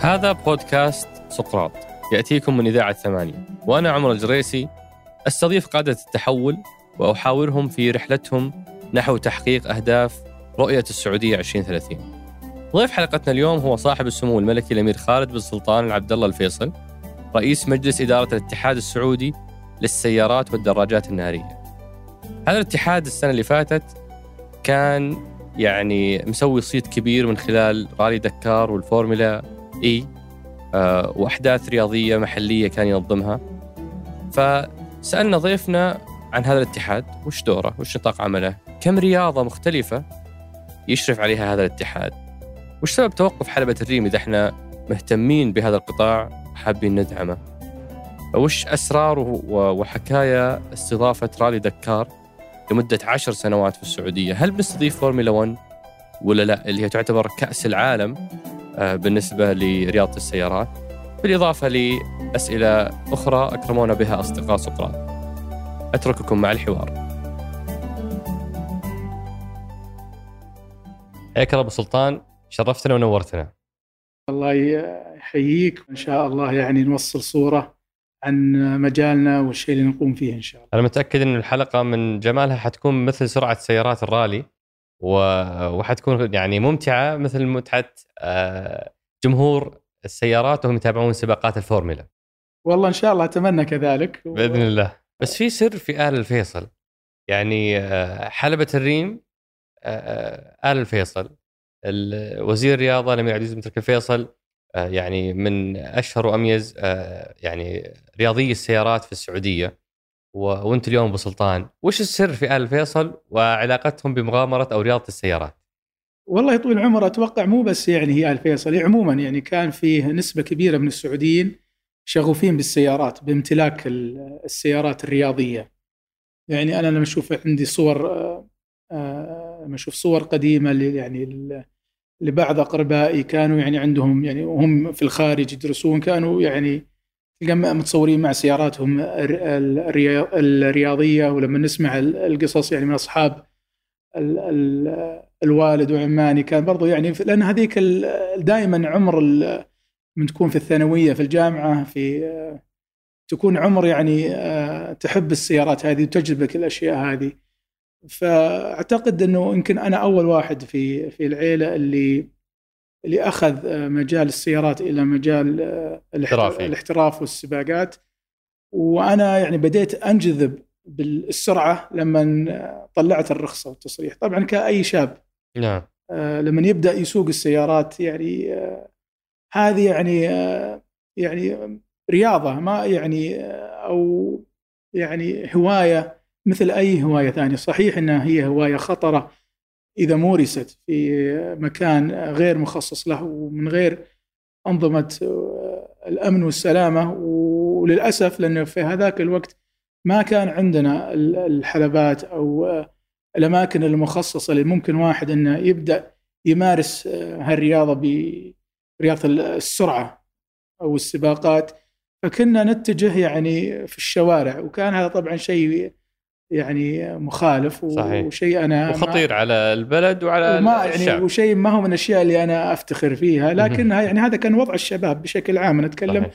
هذا بودكاست سقراط. يأتيكم من إذاعة ثمانية. وأنا عمر الجريسي. أستضيف قادة التحول وأحاورهم في رحلتهم نحو تحقيق أهداف رؤية السعودية 2030 ضيف حلقتنا اليوم هو صاحب السمو الملكي الأمير خالد بن سلطان العبد الله الفيصل رئيس مجلس إدارة الاتحاد السعودي للسيارات والدراجات النارية هذا الاتحاد السنة اللي فاتت كان يعني مسوي صيت كبير من خلال رالي دكار والفورمولا اي آه، وأحداث رياضية محلية كان ينظمها. فسألنا ضيفنا عن هذا الاتحاد وش دوره؟ وش نطاق عمله؟ كم رياضة مختلفة يشرف عليها هذا الاتحاد؟ وش سبب توقف حلبة الريم إذا إحنا مهتمين بهذا القطاع وحابين ندعمه؟ وش أسرار وحكايا استضافة رالي دكار لمدة عشر سنوات في السعودية. هل بنستضيف فورمولا 1 ولا لا؟ اللي هي تعتبر كأس العالم آه، بالنسبة لرياضة السيارات. بالإضافة لأسئلة أخرى أكرمونا بها أصدقاء سقراط. أترككم مع الحوار. حياك أبو سلطان. شرفتنا ونورتنا. الله يحييك. إن شاء الله يعني نوصل صورة عن مجالنا والشيء اللي نقوم فيه إن شاء الله. أنا متأكد إن الحلقة من جمالها حتكون مثل سرعة سيارات الرالي وحتكون يعني ممتعة مثل متعة آه، جمهور السيارات وهم يتابعون سباقات الفورمولا. والله إن شاء الله أتمنى كذلك و... بإذن الله. بس في سر في آل الفيصل يعني آه، حلبة الريم آه، آل الفيصل وزير الرياضه الامير عزيز بن تركي الفيصل يعني من أشهر وأميز يعني رياضي السيارات في السعودية وأنت اليوم أبو سلطان وش السر في آل فيصل وعلاقتهم بمغامرة أو رياضة السيارات؟ والله طويل العمر أتوقع مو بس يعني هي آل فيصل عموما يعني كان فيه نسبة كبيرة من السعوديين شغوفين بالسيارات بامتلاك السيارات الرياضية. يعني أنا لما أشوف عندي صور آه، آه، لما أشوف صور قديمة يعني لبعض أقربائي كانوا يعني عندهم يعني وهم في الخارج يدرسون كانوا يعني متصورين مع سياراتهم الرياضية ولما نسمع القصص يعني من أصحاب الوالد وعماني كان برضو يعني لأن هذيك دائما عمر من تكون في الثانوية في الجامعة في تكون عمر يعني تحب السيارات هذه وتجذبك الأشياء هذه. فأعتقد إنه يمكن أنا أول واحد في في العيلة اللي اللي أخذ آه، مجال السيارات إلى مجال آه، الاحتراف والسباقات. وأنا يعني بديت أنجذب بالسرعة لما طلعت الرخصة والتصريح. طبعا كأي شاب. نعم. آه، لما يبدأ يسوق السيارات يعني هذه يعني يعني رياضة ما يعني أو يعني هواية. مثل أي هواية ثانية. صحيح إنها هي هواية خطرة إذا مورست في مكان غير مخصص له ومن غير أنظمة الأمن والسلامة. وللأسف لأنه في هذاك الوقت ما كان عندنا الحلبات أو الأماكن المخصصة اللي ممكن واحد إنه يبدأ يمارس هالرياضة برياضه السرعة أو السباقات. فكنا نتجه يعني في الشوارع. وكان هذا طبعا شيء يعني مخالف صحيح. وشيء أنا وخطير على البلد وعلى ما يعني الشعب. وشيء ما هو من الأشياء اللي أنا أفتخر فيها لكنها يعني هذا كان وضع الشباب بشكل عام أنا أتكلم صحيح.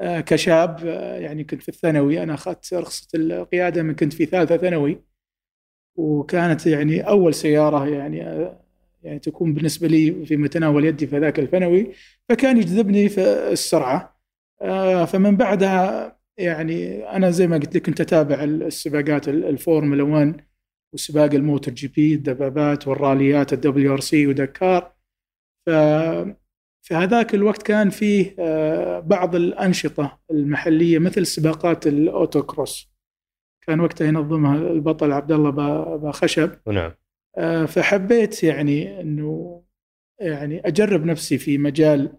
آه كشاب آه يعني كنت في الثانوي أنا أخذت رخصة القيادة من كنت في ثالثة ثانوي وكانت يعني أول سيارة يعني آه يعني تكون بالنسبة لي في متناول يدي في ذاك الثانوي فكان يجذبني في السرعة فمن بعدها يعني أنا زي ما قلت لك كنت أتابع السباقات الفورمولا 1 وسباق ال MotoGP الدبابات والراليات ال WRC ودكار. ف في هذاك الوقت كان فيه آه، بعض الأنشطة المحلية مثل سباقات ال autocross كان وقتها ينظمها البطل عبد الله باخشب نعم. فحبيت يعني إنه يعني أجرب نفسي في مجال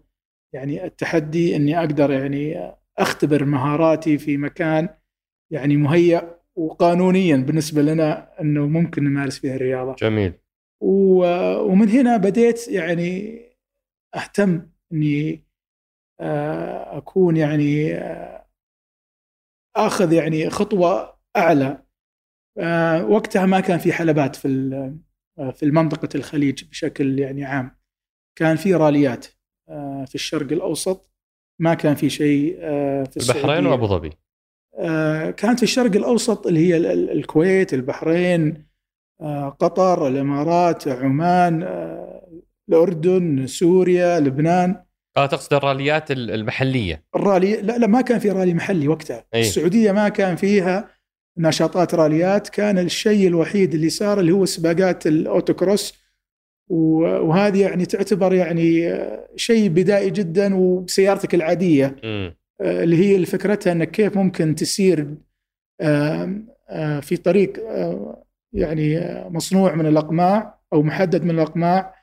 يعني التحدي إني أقدر يعني أختبر مهاراتي في مكان يعني مهيأ وقانونيا بالنسبة لنا إنه ممكن نمارس فيها الرياضة. جميل. ومن هنا بديت يعني أهتم إني آه، أكون يعني آه، آخذ يعني خطوة أعلى آه، وقتها ما كان في حلبات في في المنطقة الخليج بشكل يعني عام كان في راليات في الشرق الأوسط ما كان في شيء في البحرين وأبو ظبي؟ كانت في الشرق الأوسط اللي هي الكويت البحرين قطر الإمارات عمان الأردن سوريا لبنان. آه تقصد الراليات المحلية. الرالي لا لا ما كان في رالي محلي وقتها. أي. السعودية ما كان فيها نشاطات راليات. كان الشيء الوحيد اللي صار اللي هو سباقات الأوتوكروس وهذه يعني تعتبر يعني شيء بدائي جدا وبسيارتك العادية. م. آه، اللي هي فكرتها إنك كيف ممكن تسير في طريق يعني مصنوع من الأقماع أو محدد من الأقماع.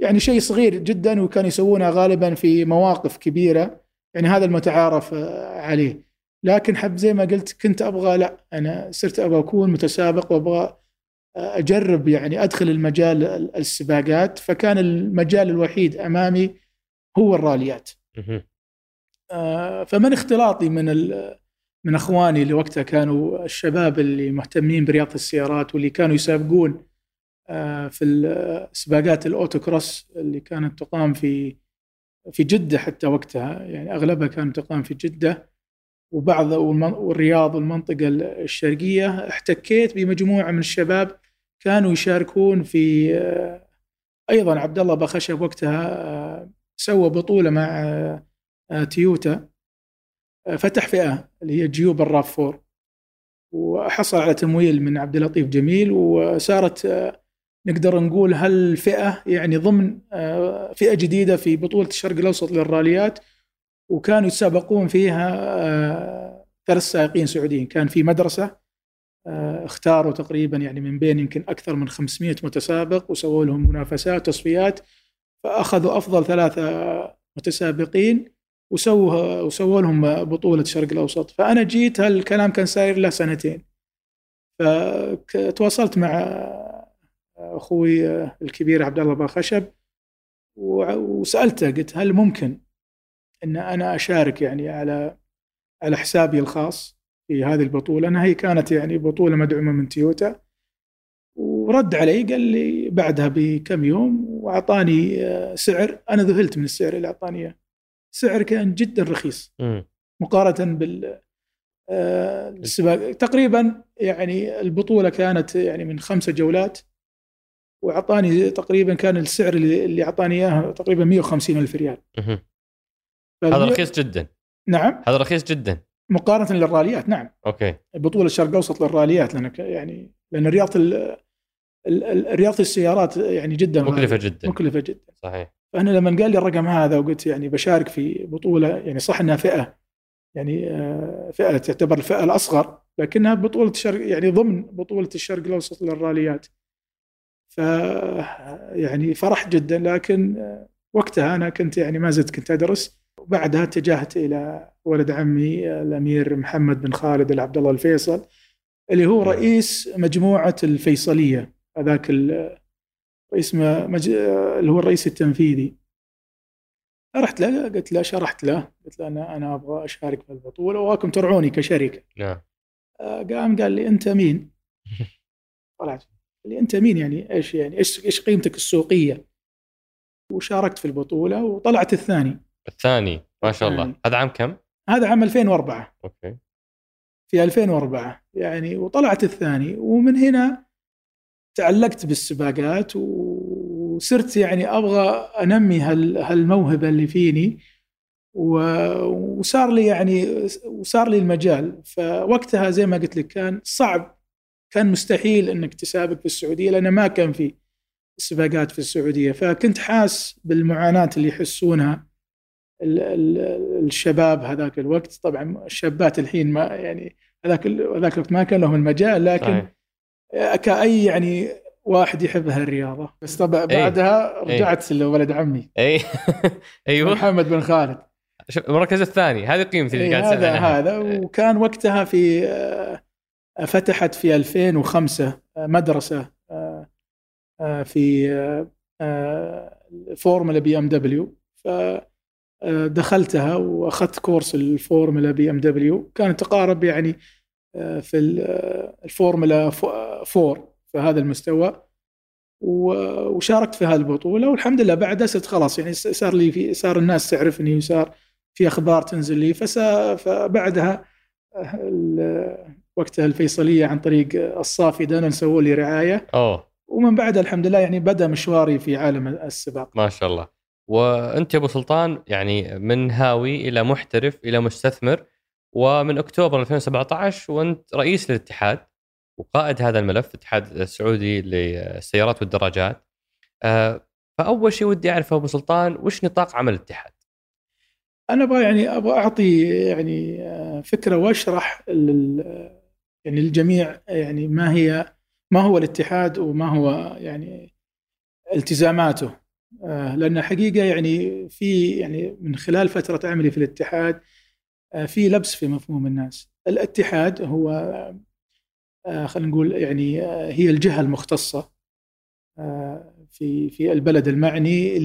يعني شيء صغير جدا وكانوا يسوونها غالبا في مواقف كبيرة. يعني هذا المتعارف عليه. لكن حب زي ما قلت كنت أبغى لا أنا صرت أبغى أكون متسابق وأبغى أجرب يعني أدخل المجال السباقات فكان المجال الوحيد أمامي هو الراليات. آه، فمن اختلاطي من من أخواني اللي وقتها كانوا الشباب اللي مهتمين برياضة السيارات واللي كانوا يسابقون آه، في سباقات الأوتوكروس اللي كانت تقام في في جدة حتى وقتها. يعني أغلبها كانت تقام في جدة. وبعض والرياض والمنطقة الشرقية احتكيت بمجموعة من الشباب كانوا يشاركون في آه، أيضا عبد الله بخشب وقتها آه، سوى بطولة مع تيوتا فتح فئة اللي هي جيوب الراف فور. وحصل على تمويل من عبد اللطيف جميل وصارت نقدر نقول هالفئة يعني ضمن آه، فئة جديدة في بطولة الشرق الأوسط للراليات. وكانوا يتسابقون فيها آه، ثلاث سائقين سعوديين. كان في مدرسة آه، اختاروا تقريبا يعني من بين يمكن أكثر من 500 متسابق وسووا لهم منافسات تصفيات فأخذوا أفضل ثلاثة متسابقين وسووا وسووا لهم بطولة الشرق الأوسط. فأنا جيت هالكلام كان ساير له سنتين. فتواصلت مع أخوي الكبير عبد الله خشب وسألته قلت هل ممكن إن أنا أشارك يعني على على حسابي الخاص؟ في هذه البطولة انها هي كانت يعني بطولة مدعومة من تويوتا. ورد علي قال لي بعدها بكم يوم وأعطاني سعر. أنا ذهلت من السعر اللي أعطاني إياه. سعر كان جدا رخيص. مقارنة بال السباق. تقريبا يعني البطولة كانت يعني من خمسة جولات. وأعطاني تقريبا كان السعر اللي أعطاني إياه تقريبا 150 ألف ريال. هذا رخيص جدا. نعم. هذا رخيص جدا. مقارنة للراليات نعم. أوكي. بطولة الشرق الأوسط للراليات لأن يعني لأن رياضة رياضة السيارات يعني جدا مكلفة جدا. مكلفة جدا. صحيح. فأنا لما قال لي الرقم هذا وقلت يعني بشارك في بطولة يعني صح إنها فئة يعني آه، فئة تعتبر الفئة الأصغر لكنها بطولة الشرق يعني ضمن بطولة الشرق الأوسط للراليات. ف يعني فرح جدا لكن وقتها أنا كنت يعني ما زلت كنت أدرس. وبعدها اتجهت إلى ولد عمي الأمير محمد بن خالد العبد الله الفيصل اللي هو نعم. رئيس مجموعة الفيصلية. هذاك رئيس مج... اللي هو الرئيس التنفيذي. رحت له قلت له شرحت له. قلت له أنا أنا أبغى أشارك في البطولة وواكم ترعوني كشركة. نعم. قام قال لي أنت مين؟ طلعت. اللي أنت مين يعني؟ إيش يعني؟ إيش إيش قيمتك السوقية؟ وشاركت في البطولة وطلعت الثاني. الثاني ما شاء الله. هذا عام كم؟ هذا عام 2004 أوكي. في 2004 يعني وطلعت الثاني. ومن هنا تعلقت بالسباقات وصرت يعني أبغى أنمي هالموهبة اللي فيني. وصار لي يعني وصار لي المجال. فوقتها زي ما قلت لك كان صعب. كان مستحيل إنك تسابق في السعودية لأن ما كان في سباقات في السعودية. فكنت حاس بالمعاناة اللي يحسونها. الشباب هذاك الوقت. طبعا الشابات الحين ما يعني هذاك هذاك الوقت ما كان لهم المجال لكن كأي يعني واحد يحب هالرياضه بس طبعا إيه. بعدها رجعت لولد عمي. اي أيوه. محمد بن خالد. المركز الثاني. هذه قيمتي اللي قاعد هذا هذا. وكان وقتها في فتحت في 2005 مدرسة آه، آه، في آه، فورمولا بي إم دبليو. فدخلتها وأخذت course الفورمولا بي إم دبليو. كانت تقارب يعني في الفورمولا 4 في هذا المستوى. وشاركت في هذه البطولة والحمد لله بعدها صرت خلاص يعني صار لي في صار الناس تعرفني وصار في أخبار تنزل لي. فبعدها وقتها الفيصلية عن طريق الصافي دانا سووا لي رعاية. أوه. ومن بعدها الحمد لله يعني بدا مشواري في عالم السباق. ما شاء الله. وأنت يا أبو سلطان يعني من هاوي إلى محترف إلى مستثمر ومن أكتوبر 2017 وأنت رئيس الاتحاد وقائد هذا الملف الاتحاد السعودي للسيارات والدراجات آه، فأول شيء ودي أعرفه أبو سلطان وش نطاق عمل الاتحاد؟ أنا أبغى يعني أبغى أعطي يعني آه، فكرة وأشرح يعني للجميع يعني ما هي ما هو الاتحاد وما هو يعني التزاماته لأن حقيقة يعني في يعني من خلال فترة عملي في الاتحاد في لبس في مفهوم الناس الاتحاد هو آه، خلينا نقول يعني آه، هي الجهة المختصة آه، في في البلد المعني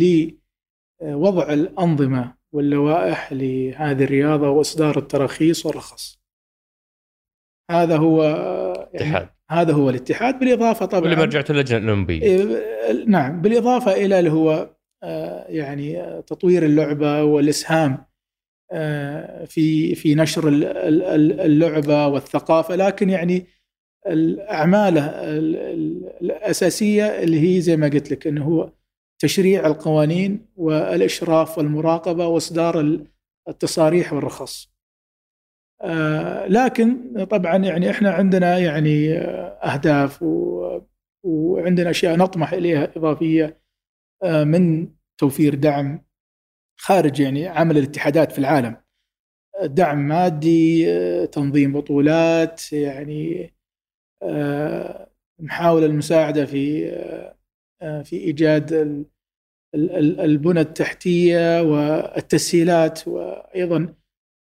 لوضع الأنظمة واللوائح لهذه الرياضة وإصدار التراخيص والرخص. هذا هو يعني هذا هو الاتحاد بالإضافة طبعا واللي مرجعته اللجنه الاولمبيه. إيه، نعم بالإضافة إلى اللي هو يعني تطوير اللعبة والإسهام في في نشر اللعبة والثقافة لكن يعني اعماله الأساسية اللي هي زي ما قلت لك إنه هو تشريع القوانين والإشراف والمراقبة وإصدار التصاريح والرخص. آه، لكن طبعا يعني إحنا عندنا يعني أهداف وعندنا أشياء نطمح إليها إضافية آه، من توفير دعم خارج يعني عمل الاتحادات في العالم. دعم مادي، آه، تنظيم بطولات، يعني آه، محاولة المساعدة في آه، في إيجاد البنى التحتية والتسهيلات وأيضا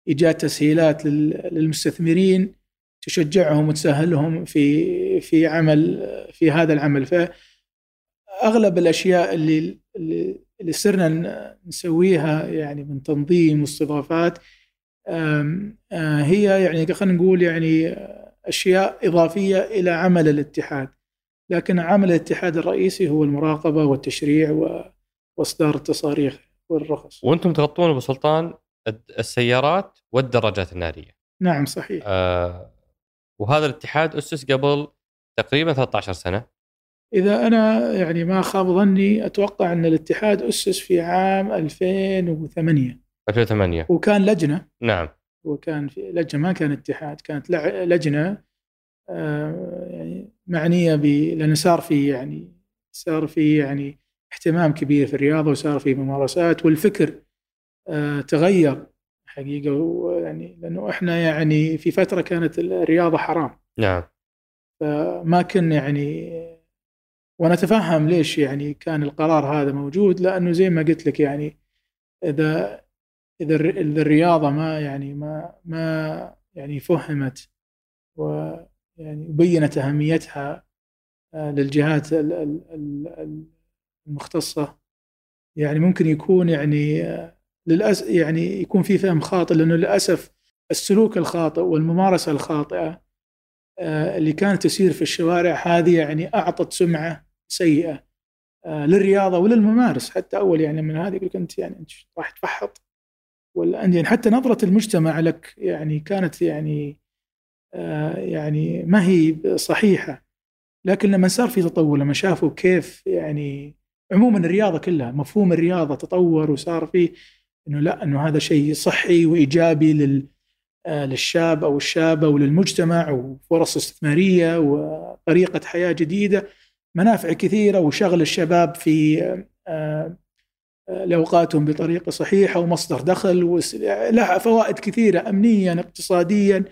إيجاد تسهيلات للمستثمرين تشجعهم وتسهلهم في في عمل في هذا العمل. فأغلب الأشياء اللي اللي صرنا نسويها يعني من تنظيم واستضافات هي يعني خلينا نقول يعني أشياء إضافية إلى عمل الاتحاد. لكن عمل الاتحاد الرئيسي هو المراقبة والتشريع وإصدار التصاريح والرخص. وأنتم تغطون ابو سلطان السيارات والدراجات النارية. نعم صحيح. آه وهذا الاتحاد أسس قبل تقريبا 13 سنة. إذا أنا يعني ما خاب ظني أتوقع أن الاتحاد أسس في عام 2008 2008 وكان لجنة. نعم. وكان في لجنة ما كان اتحاد كانت لجنة آه، يعني معنية ب لأنه صار في يعني صار في يعني اهتمام كبير في الرياضة وصار في ممارسات والفكر تغير حقيقة يعني لأنه إحنا يعني في فترة كانت الرياضة حرام. نعم. فما كنا يعني ونتفهم ليش يعني كان القرار هذا موجود لأنه زي ما قلت لك يعني إذا إذا الرياضة ما يعني ما ما يعني فهمت ويعني بينت أهميتها آه، للجهات المختصة يعني ممكن يكون يعني آه، للاسف يعني يكون في فهم خاطئ لأنه للأسف السلوك الخاطئ والممارسة الخاطئة آه، اللي كانت تسير في الشوارع هذه يعني أعطت سمعة سيئة للرياضة وللممارس حتى أول يعني من هذه يقول أنت يعني أنت راح تفحط والانديه يعني حتى نظرة المجتمع لك يعني كانت يعني آه يعني ما هي صحيحة. لكن لما صار في تطور لما شافوا كيف يعني عموما الرياضة كلها مفهوم الرياضة تطور وصار في إنه لا إنه هذا شيء صحي وإيجابي لل آه للشاب أو الشابة وللمجتمع وفرص استثمارية وطريقة حياة جديدة منافع كثيرة وشغل الشباب في آه لأوقاتهم بطريقة صحيحة ومصدر دخل لها فوائد كثيرة امنيا اقتصاديا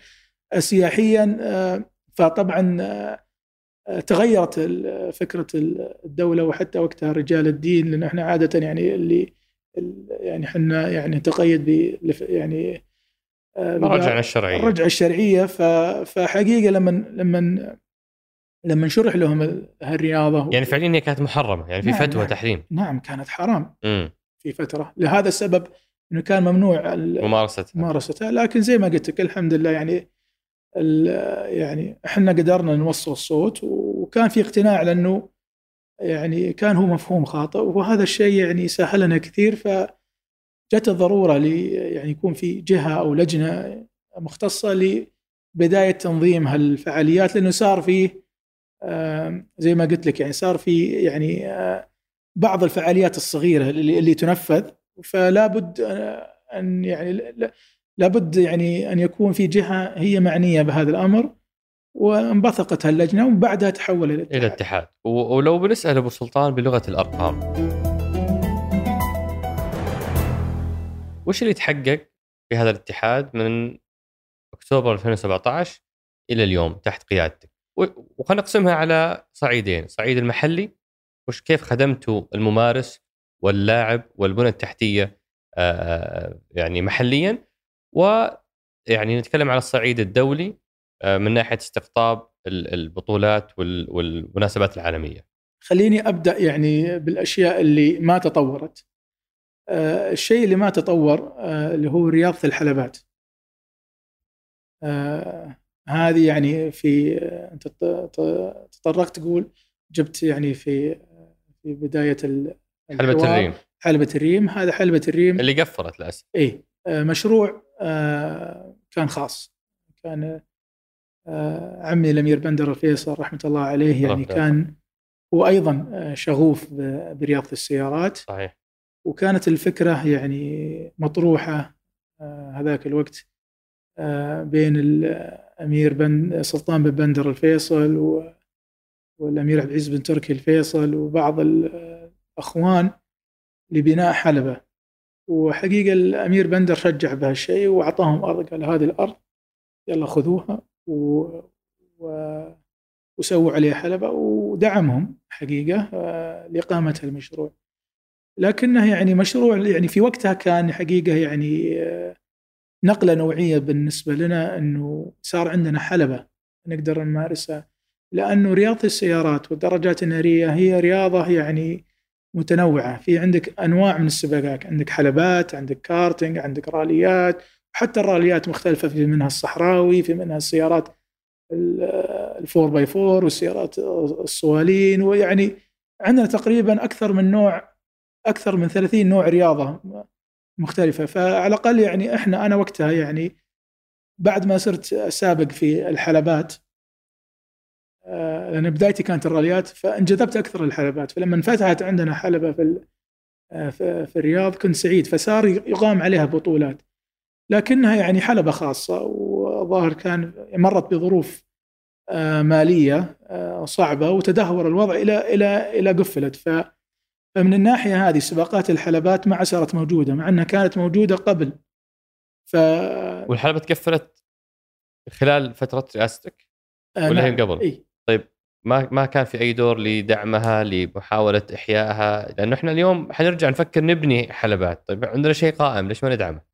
سياحيا آه، فطبعا آه، تغيرت فكرة الدولة وحتى وقتها رجال الدين لأن إحنا عادة يعني اللي يعني إحنا يعني نتقيد ب يعني الرجعه الشرعية. الرجعه الشرعية. فحقيقة لما لما لما شرح لهم هالرياضة يعني فعليا هي كانت محرمة يعني في نعم فتوى نعم. تحريم. نعم كانت حرام. م. في فترة. لهذا السبب إنه كان ممنوع ممارستها. ممارستها. لكن زي ما قلت لك الحمد لله يعني يعني إحنا قدرنا نوصل الصوت وكان في اقتناع لأنه يعني كان هو مفهوم خاطئ وهذا الشيء يعني سهل لنا كثير فجت الضرورة ل يعني يكون في جهة أو لجنة مختصة لبداية تنظيم هالفعاليات لأنه صار فيه زي ما قلت لك يعني صار في يعني بعض الفعاليات الصغيرة اللي, اللي تنفذ فلا بد أن يعني لابد يعني أن يكون في جهة هي معنية بهذا الأمر. وانبثقت هاللجنة وبعدها تحول إلى الاتحاد. إلى الاتحاد ولو بنسأل أبو سلطان بلغة الأرقام. وش اللي تحقق في هذا الاتحاد من أكتوبر 2017 إلى اليوم تحت قيادتك؟ وخلينا نقسمها على صعيدين. صعيد المحلي وش كيف خدمتوا الممارس واللاعب والبنى التحتية يعني محليا. ويعني نتكلم على الصعيد الدولي آه، من ناحية استقطاب البطولات والمناسبات العالمية. خليني أبدأ يعني بالأشياء اللي ما تطورت. آه، الشيء اللي ما تطور آه، اللي هو رياضة الحلبات. هذه يعني في أنت تطرقت تقول جبت يعني في في بداية حلبة الريم حلبة الريم هذا حلبة الريم اللي قفرت للأسف اي مشروع كان خاص كان آه، عمي الأمير بندر الفيصل رحمة الله عليه يعني كان هو أيضا آه، شغوف برياضة السيارات. صحيح. وكانت الفكرة يعني مطروحة آه، هذاك الوقت بين الامير بن سلطان بن بندر الفيصل والأمير عبد العزيز بن تركي الفيصل وبعض الأخوان لبناء حلبة. وحقيقة الأمير بندر شجع بهالشيء وأعطاهم أرض قال هذه الأرض يلا خذوها. و... و... وسووا عليه حلبة ودعمهم حقيقة آه، لإقامة المشروع. لكنه يعني مشروع يعني في وقتها كان حقيقة يعني آه، نقلة نوعية بالنسبة لنا أنه صار عندنا حلبة نقدر نمارسها. لأنه رياضة السيارات والدراجات النارية هي رياضة يعني متنوعة. في عندك أنواع من السباقات عندك حلبات عندك كارتينج عندك راليات حتى الراليات مختلفة في منها الصحراوي في منها السيارات ال four by four والسيارات الصوالين ويعني عندنا تقريبا أكثر من نوع أكثر من 30 نوع رياضة مختلفة. فعلى الأقل يعني إحنا أنا وقتها يعني بعد ما صرت سابق في الحلبات آه، لأن بدايتي كانت الراليات فانجذبت أكثر للحلبات. فلما انفتحت عندنا حلبة في آه، في الرياض كنت سعيد. فصار يقام عليها بطولات. لكنها يعني حلبة خاصة وظاهر كان مرت بظروف آه، مالية آه، صعبة وتدهور الوضع إلى إلى إلى قفلت ف فمن الناحية هذه سباقات الحلبات ما صارت موجودة مع أنها كانت موجودة قبل ف والحلبة تقفلت خلال فترة رئاستك آه، ولا هي نعم. قبل؟ إيه؟ طيب ما ما كان في أي دور لدعمها لمحاولة إحيائها لأنه إحنا اليوم حنرجع نفكر نبني حلبات طيب عندنا شيء قائم ليش ما ندعمه؟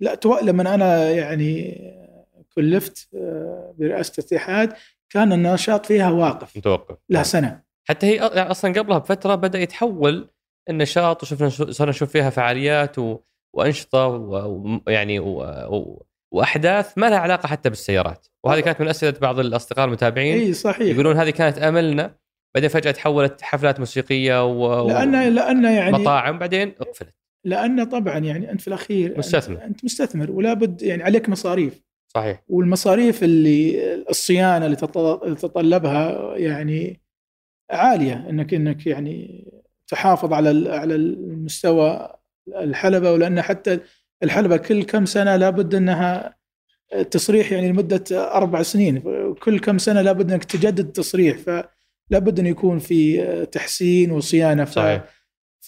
لا تو... لما أنا يعني كلفت آه، برئاسة الاتحاد كان النشاط فيها واقف. متوقف. لا سنة. حتى هي يعني أصلا قبلها بفترة بدأ يتحول النشاط وشفنا صرنا نشوف فيها فعاليات و... وأنشطة ويعني و... و... وأحداث ما لها علاقة حتى بالسيارات. وهذه كانت من أسئلة بعض الأصدقاء المتابعين. إي صحيح. يقولون هذه كانت أملنا بعدين فجأة تحولت حفلات موسيقية و... لأن لأن يعني مطاعم بعدين اقفلت. لأن طبعا يعني أنت في الأخير مستثمر. أنت مستثمر ولا بد يعني عليك مصاريف. صحيح. والمصاريف اللي الصيانة اللي تتطلبها يعني عالية. إنك إنك يعني تحافظ على على المستوى الحلبة. ولأن حتى الحلبة كل كم سنة لابد إنها تصريح يعني لمدة أربع سنين. كل كم سنة لابد إنك تجدد التصريح. فلا بد انه يكون في تحسين وصيانة. صحيح.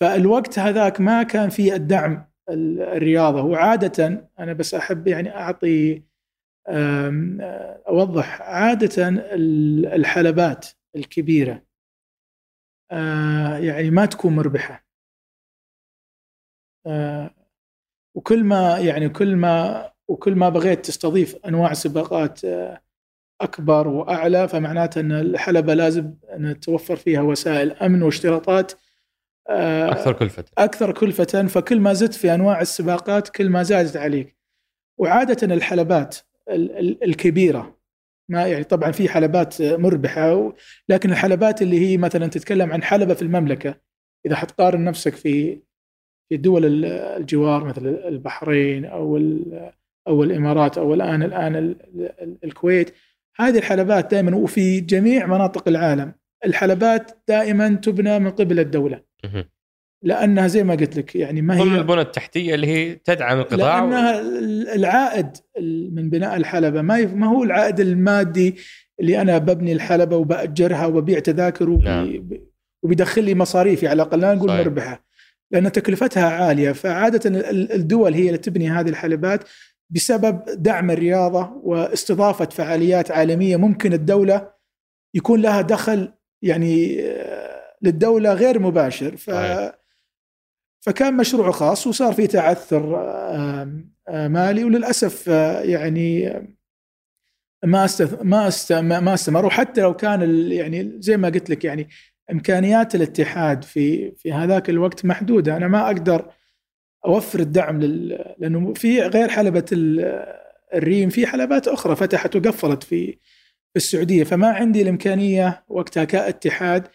فالوقت هذاك ما كان في الدعم الرياضة. وعاده أنا بس أحب يعني أعطي أوضح عادة الحلبات الكبيرة. يعني ما تكون مربحة. وكل ما يعني كل ما وكل ما بغيت تستضيف أنواع سباقات أكبر وأعلى فمعناته أن الحلبة لازم أن توفر فيها وسائل أمن واشتراطات آه، أكثر كلفه أكثر كلفه فكل ما زدت في أنواع السباقات كل ما زادت عليك. وعادة الحلبات الكبيرة. ما يعني طبعا في حلبات مربحة لكن الحلبات اللي هي مثلا تتكلم عن حلبة في المملكة. إذا حتقارن نفسك في في دول الجوار مثل البحرين أو أو الإمارات أو الآن الآن الكويت هذه الحلبات دائما وفي جميع مناطق العالم. الحلبات دائما تبنى من قبل الدولة. لأنها زي ما قلت لك يعني ما هي ضمن البنى التحتية اللي هي تدعم القطاع لأنها و... العائد من بناء الحلبة ما ما هو العائد المادي اللي أنا ببني الحلبة وبأجرها وببيع تذاكر. نعم. وبيدخل لي مصاريفي على الأقل لا نقول صحيح. مربحة لأن تكلفتها عالية فعادة الدول هي اللي تبني هذه الحلبات بسبب دعم الرياضة واستضافة فعاليات عالمية ممكن الدولة يكون لها دخل يعني آه، للدولة غير مباشر. ف فكان مشروع خاص وصار في تعثر مالي وللأسف آه، يعني ما است ما است ما استمر وحتى لو كان يعني زي ما قلت لك يعني إمكانيات الاتحاد في في هذاك الوقت محدودة. أنا ما أقدر أوفر الدعم لل... لأنه في غير حلبة الريم في حلبات أخرى فتحت وقفلت في في السعودية. فما عندي الإمكانية وقتها كاتحاد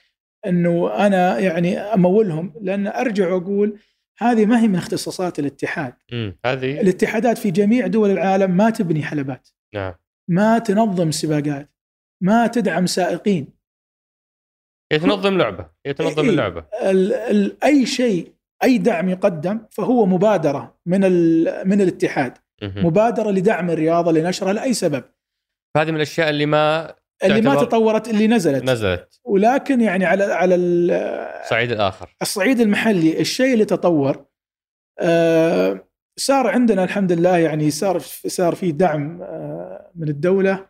إنه أنا يعني أمولهم لأن أرجع وأقول هذه ما هي من اختصاصات الاتحاد. هذه الاتحادات في جميع دول العالم ما تبني حلبات. نعم. ما تنظم سباقات. ما تدعم سائقين. هي تنظم لعبه هي تنظم اللعبة. ال ال أي شيء أي دعم يقدم فهو مبادرة من من الاتحاد. مبادرة لدعم الرياضة لنشرها لأي سبب. هذه من الأشياء اللي ما اللي ما تطورت اللي نزلت. نزلت. ولكن يعني على على الصعيد الآخر. الصعيد المحلي الشيء اللي تطور آه صار عندنا الحمد لله يعني صار صار في دعم آه من الدولة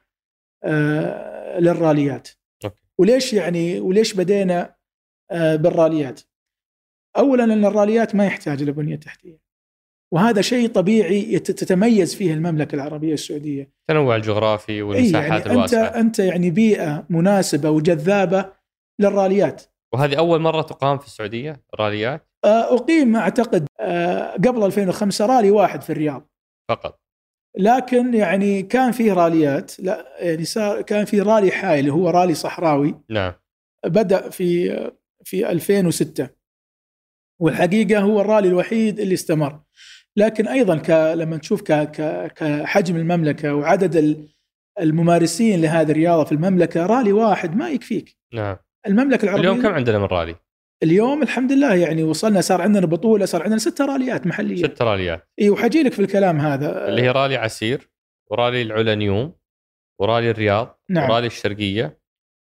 آه للراليات. أوكي. وليش يعني وليش بدينا بالراليات؟ اولا أن الراليات ما يحتاج إلى بنيه تحتية. وهذا شيء طبيعي تتميز فيه المملكة العربية السعودية. التنوع الجغرافي والمساحات يعني الواسعة. أنت انت يعني بيئة مناسبة وجذابة للراليات. وهذه أول مرة تقام في السعودية راليات؟ آه، أقيم أعتقد آه، قبل 2005 رالي واحد في الرياض. فقط. لكن يعني كان فيه راليات لا يعني صار كان في رالي حائل اللي هو رالي صحراوي. نعم. بدأ في في 2006 والحقيقة هو الرالي الوحيد اللي استمر. لكن أيضا ك... لما تشوف ك... ك... كحجم المملكة وعدد الممارسين لهذه الرياضة في المملكة رالي واحد ما يكفيك. نعم. المملكة العربية اليوم كم عندنا من رالي؟ اليوم الحمد لله يعني وصلنا صار عندنا بطولة صار عندنا ست راليات محليه ست راليات. إي وحجي لك في الكلام هذا. اللي هي رالي عسير ورالي العلنيوم ورالي الرياض نعم. ورالي الشرقية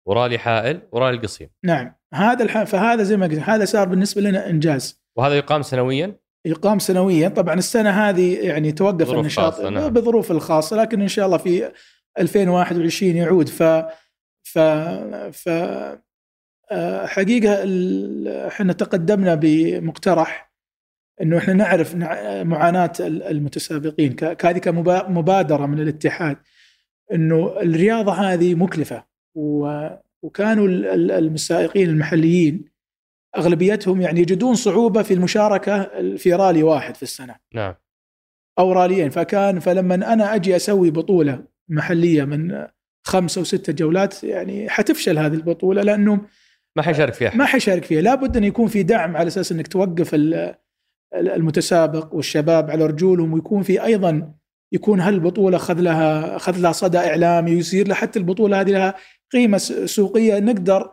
ورالي حائل ورالي القصيم. نعم. هذا الح... فهذا زي ما قلت هذا صار بالنسبة لنا إنجاز. وهذا يقام سنويا؟ يقام سنويا طبعا السنة هذه يعني توقف النشاط نعم. بظروف الخاصة لكن إن شاء الله في 2021 يعود. ف ف ف حقيقة إحنا تقدمنا بمقترح إنه إحنا نعرف معاناة المتسابقين. كهذه كمبادره من الاتحاد إنه الرياضة هذه مكلفة وكانوا السائقين المحليين أغلبيتهم يعني يجدون صعوبة في المشاركة في رالي واحد في السنة. نعم. أو راليين فكان فلما أنا أجي أسوي بطولة محلية من خمسه وسته جولات يعني حتفشل هذه البطولة لأنه ما حيشارك فيها ما حيشارك فيها لابد أن يكون في دعم على أساس أنك توقف المتسابق والشباب على رجولهم ويكون في أيضا يكون هالبطولة اخذ لها اخذ لها صدى إعلامي ويصير حتى البطولة هذه لها قيمة سوقية نقدر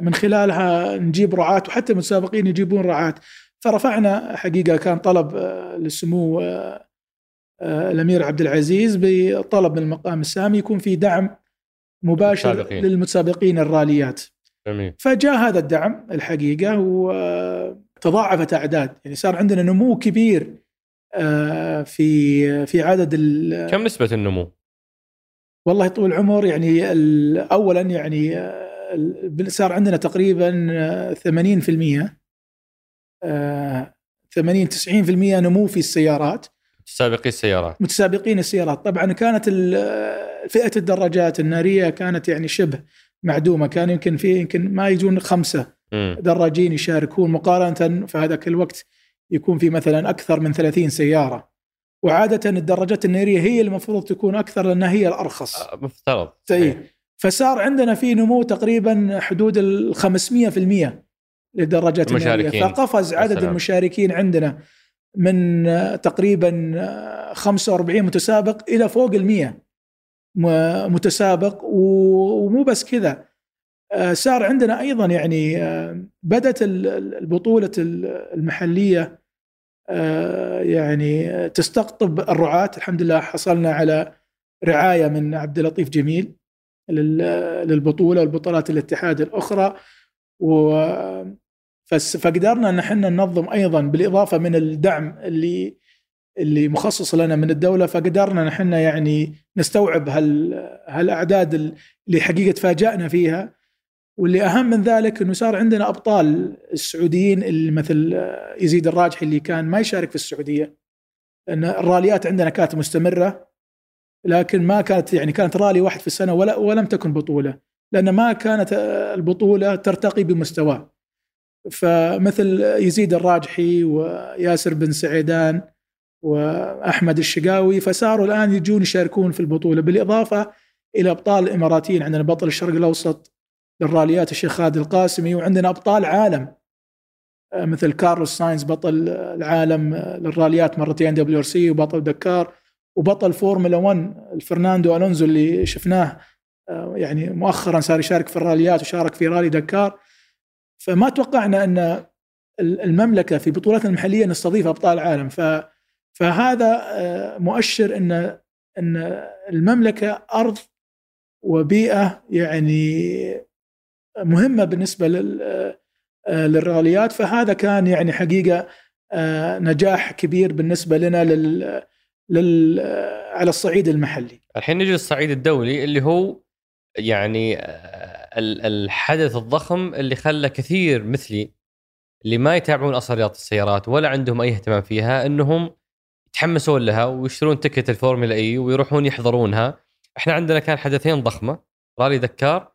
من خلالها نجيب رعاة وحتى المتسابقين يجيبون رعاة فرفعنا حقيقة كان طلب للسمو الأمير عبد العزيز بطلب من المقام السامي يكون في دعم مباشر المتسابقين. للمتسابقين الراليات جميل. فجاء هذا الدعم الحقيقة وتضاعفت أعداد يعني صار عندنا نمو كبير في في عدد كم نسبة النمو؟ والله طول العمر يعني اولا يعني صار عندنا تقريبا 80% 80 90% نمو في السيارات. متسابقي السيارات. متسابقين السيارات. طبعا كانت فئة الدراجات النارية كانت يعني شبه معدومة. كان يمكن في يمكن ما يجون خمسة م. دراجين يشاركون مقارنة في هذاك الوقت يكون في مثلا أكثر من 30 سيارة. وعادة الدراجات النارية هي المفروض تكون أكثر لأنها هي الأرخص. آه، مفترض. اي فصار عندنا في نمو تقريبا حدود ال 500% للدراجات الناريه فقفز عدد السلام. المشاركين عندنا من تقريبا 45 متسابق إلى فوق ال 100 متسابق. ومو بس كذا آه، صار عندنا أيضا يعني آه، بدأت البطولة المحلية آه، يعني تستقطب الرعاة. الحمد لله حصلنا على رعاية من عبد اللطيف جميل. للبطولة والبطولات الاتحاد الأخرى. و فقدرنا إن إحنا ننظم أيضا بالإضافة من الدعم اللي اللي مخصص لنا من الدولة. فقدرنا إن إحنا يعني نستوعب هال هالأعداد اللي حقيقة تفاجأنا فيها. واللي أهم من ذلك إنه صار عندنا أبطال السعوديين اللي مثل يزيد الراجحي اللي كان ما يشارك في السعودية. لأن الراليات عندنا كانت مستمرة. لكن ما كانت يعني كانت رالي واحد في السنة ولا ولم تكن بطولة لأن ما كانت البطولة ترتقي بمستواه. فمثل يزيد الراجحي وياسر بن سعيدان وأحمد الشقاوي فصاروا الآن يجون يشاركون في البطولة بالإضافة إلى أبطال الإماراتيين. عندنا بطل الشرق الأوسط للراليات الشيخ خالد القاسمي وعندنا أبطال عالم مثل كارلوس ساينز بطل العالم للراليات مرتين WRC وبطل دكار. وبطل فورمولا 1 الفرناندو ألونزو اللي شفناه آه، يعني مؤخرا صار يشارك في الراليات وشارك في رالي دكار. فما توقعنا أن المملكة في بطولاتنا المحلية نستضيف أبطال عالم. ف فهذا مؤشر ان أن المملكة أرض وبيئة يعني مهمة بالنسبة آه، للراليات. فهذا كان يعني حقيقة آه، نجاح كبير بالنسبة لنا لل, لل آه، على الصعيد المحلي. الحين نجي للصعيد الدولي اللي هو يعني الحدث الضخم اللي خلى كثير مثلي اللي ما يتابعون أصلا رياضة السيارات ولا عندهم أي اهتمام فيها إنهم يتحمسون لها ويشترون ticket الفورمولا إي ويروحون يحضرونها. إحنا عندنا كان حدثين ضخمة رالي دكار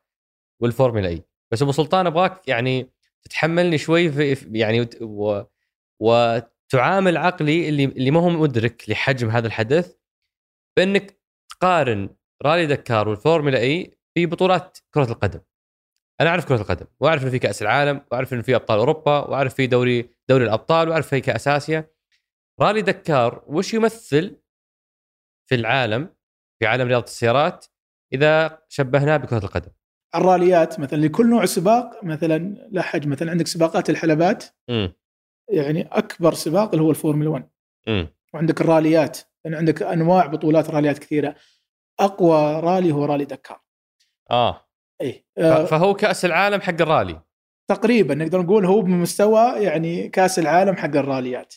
والفورمولا إي بس أبو سلطان أبغاك يعني تتحملني شوي في يعني و وتعامل عقلي اللي اللي ما هو مدرك لحجم هذا الحدث بأنك تقارن رالي دكار والفورمولا إي في بطولات كرة القدم. أنا أعرف كرة القدم وأعرف إنه في كأس العالم وأعرف إنه في أبطال أوروبا وأعرف في دوري دوري الأبطال وأعرف في كأس آسيا. رالي دكار وش يمثل في العالم في عالم رياضة السيارات إذا شبهناه بكرة القدم؟ الراليات مثلا لكل نوع سباق مثلا له حجم مثلا عندك سباقات الحلبات م. يعني أكبر سباق اللي هو الفورمولا 1 م. وعندك الراليات يعني عندك أنواع بطولات راليات كثيرة. أقوى رالي هو رالي دكار. آه. اي آه. فهو كأس العالم حق الرالي. تقريبا نقدر نقول هو بمستوى يعني كأس العالم حق الراليات.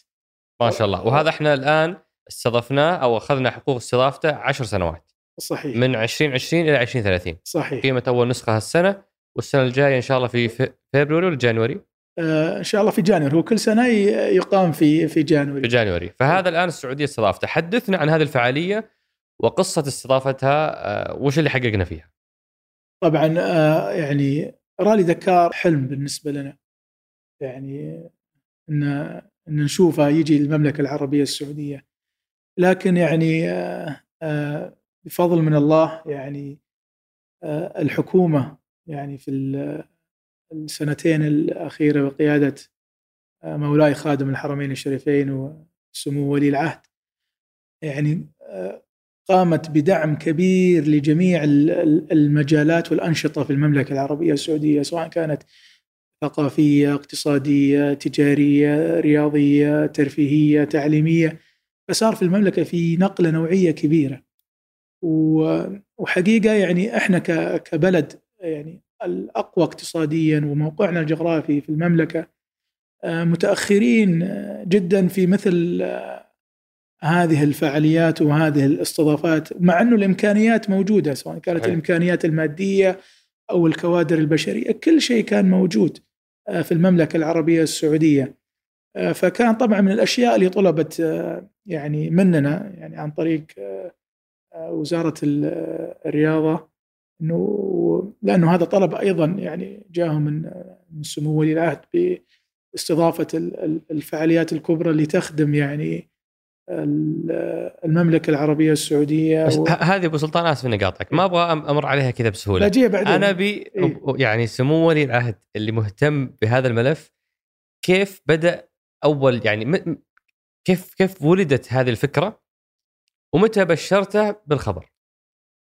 ما شاء الله. وهذا إحنا الآن استضفناه أو أخذنا حقوق استضافته عشر سنوات. صحيح. من 2020 إلى 2030 صحيح. قيمة أول نسخة هالسنة والسنة الجاية إن شاء الله في فبراير ولا جانوري؟ آه إن شاء الله في جانوري. هو كل سنة يقام في في جانوري. في جانوري. فهذا الآن السعودية استضافته. حدثنا عن هذه الفعالية وقصة استضافتها آه وش اللي حققنا فيها؟ طبعا آه يعني رالي دكار حلم بالنسبة لنا. يعني ان إن نشوفه يجي المملكه العربية السعودية. لكن يعني بفضل من الله يعني الحكومة يعني في السنتين الأخيرة بقيادة آه، مولاي خادم الحرمين الشريفين وسمو ولي العهد يعني آه، قامت بدعم كبير لجميع المجالات والأنشطة في المملكة العربية السعودية سواء كانت ثقافية، اقتصادية، تجارية، رياضية، ترفيهية، تعليمية فصار في المملكة في نقلة نوعية كبيرة. وحقيقة يعني إحنا كبلد يعني الأقوى اقتصاديا وموقعنا الجغرافي في المملكة آه، متأخرين آه، جدا في مثل آه، هذه الفعاليات وهذه الاستضافات مع أنه الإمكانيات موجودة سواء كانت الإمكانيات المادية أو الكوادر البشرية كل شيء كان موجود في المملكة العربية السعودية. فكان طبعا من الأشياء اللي طلبت يعني مننا يعني عن طريق وزارة الرياضة إنه لأنه هذا طلب أيضا يعني جاءهم من من سمو ولي العهد باستضافة الفعاليات الكبرى اللي تخدم يعني المملكة العربية السعودية بس و... هذه أبو سلطان آسف إني اقاطعك ما أبغى أمر عليها كذا بسهولة بعدين أنا ابي إيه؟ يعني سمو ولي العهد اللي مهتم بهذا الملف كيف بدأ أول يعني م... كيف كيف ولدت هذه الفكرة ومتى بشرته بالخبر؟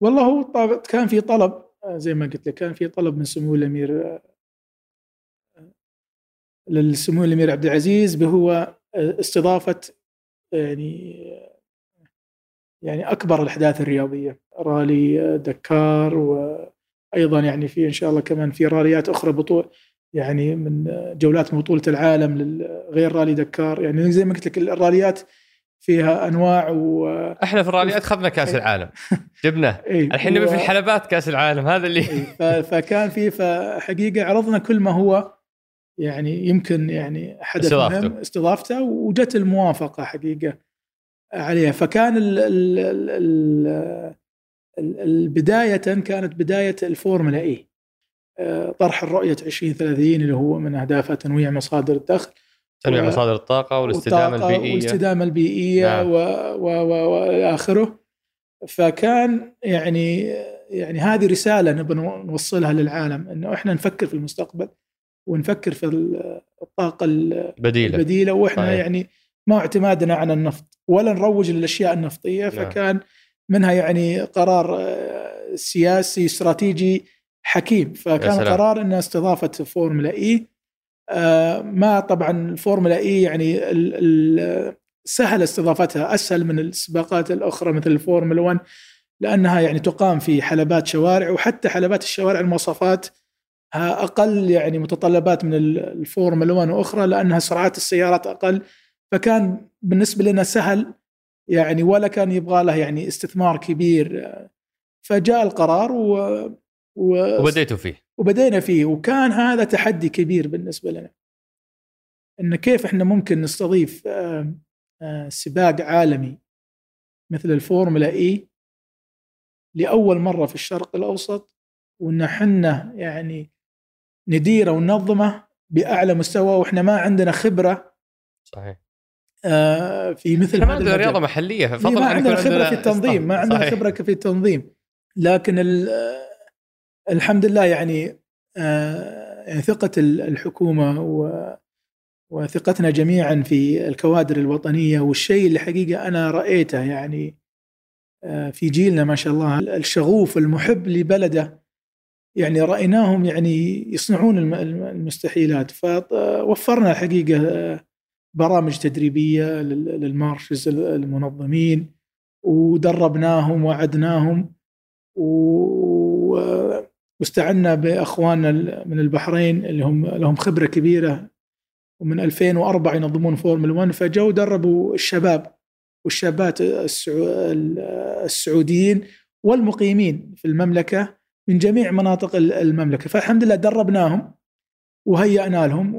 والله هو كان في طلب زي ما قلت لك كان في طلب من سمو الأمير للسمو الأمير عبد العزيز بهو استضافة يعني يعني أكبر الأحداث الرياضية. رالي دكار وأيضا يعني في إن شاء الله كمان في راليات أخرى بطول يعني من جولات من بطولة العالم غير رالي دكار يعني زي ما قلت لك الراليات فيها أنواع و إحنا في الراليات اخذنا كأس العالم. جبناه إيه. الحين نبي و... في الحلبات كأس العالم. هذا اللي إيه. فكان في فحقيقة عرضنا كل ما هو يعني يمكن يعني حدث استضافته. مهم. استضافته. وجت الموافقة حقيقة عليها. فكان ال ال ال البدايه كانت بداية الفورمولا إي. آه، طرح الرؤية 2030 اللي هو من اهدافها تنويع مصادر الدخل. تنويع مصادر الطاقة والاستدامة البيئية والاستدامه البيئية نعم. والى اخره فكان يعني يعني هذه رسالة نبغى نوصلها للعالم إنه إحنا نفكر في المستقبل ونفكر في الطاقة البديلة البديلة وإحنا صحيح. يعني ما اعتمادنا على النفط ولا نروج للأشياء النفطية نعم. فكان منها يعني قرار آه، سياسي استراتيجي حكيم فكان قرار ان استضافة فورمولا إي ما طبعا الفورمولا إي يعني سهل استضافتها أسهل من السباقات الأخرى مثل الفورمولا 1 لأنها يعني تقام في حلبات شوارع وحتى حلبات الشوارع المواصفات أقل يعني متطلبات من الفورمولا 1 وأخرى لأنها سرعات السيارات أقل. فكان بالنسبة لنا سهل يعني ولا كان يبغى له يعني استثمار كبير. فجاء القرار و, و وبديتوا فيه. وبدينا فيه وكان هذا تحدي كبير بالنسبة لنا. إن كيف إحنا ممكن نستضيف سباق عالمي مثل الفورمولا إي لأول مرة في الشرق الأوسط وإن إحنا يعني نديره وننظمه بأعلى مستوى وإحنا ما عندنا خبرة صحيح. آه في مثل ما عندنا رياضة محلية ففضل ما عندنا خبرة في التنظيم ما عندنا. خبرة في التنظيم. لكن الحمد لله يعني آه يعني ثقة الحكومة و وثقتنا جميعا في الكوادر الوطنية والشيء اللي حقيقة أنا رأيته يعني آه، في جيلنا ما شاء الله الشغوف المحب لبلده يعني رأيناهم يعني يصنعون المستحيلات. فوفرنا الحقيقة برامج تدريبية للمارشز المنظمين ودربناهم وعدناهم واستعنا باخواننا من البحرين اللي هم لهم خبرة كبيرة. ومن 2004 ينظمون فورمولا 1 فجو دربوا الشباب والشابات السعوديين والمقيمين في المملكة من جميع مناطق المملكة. فالحمد لله دربناهم وهيأنا لهم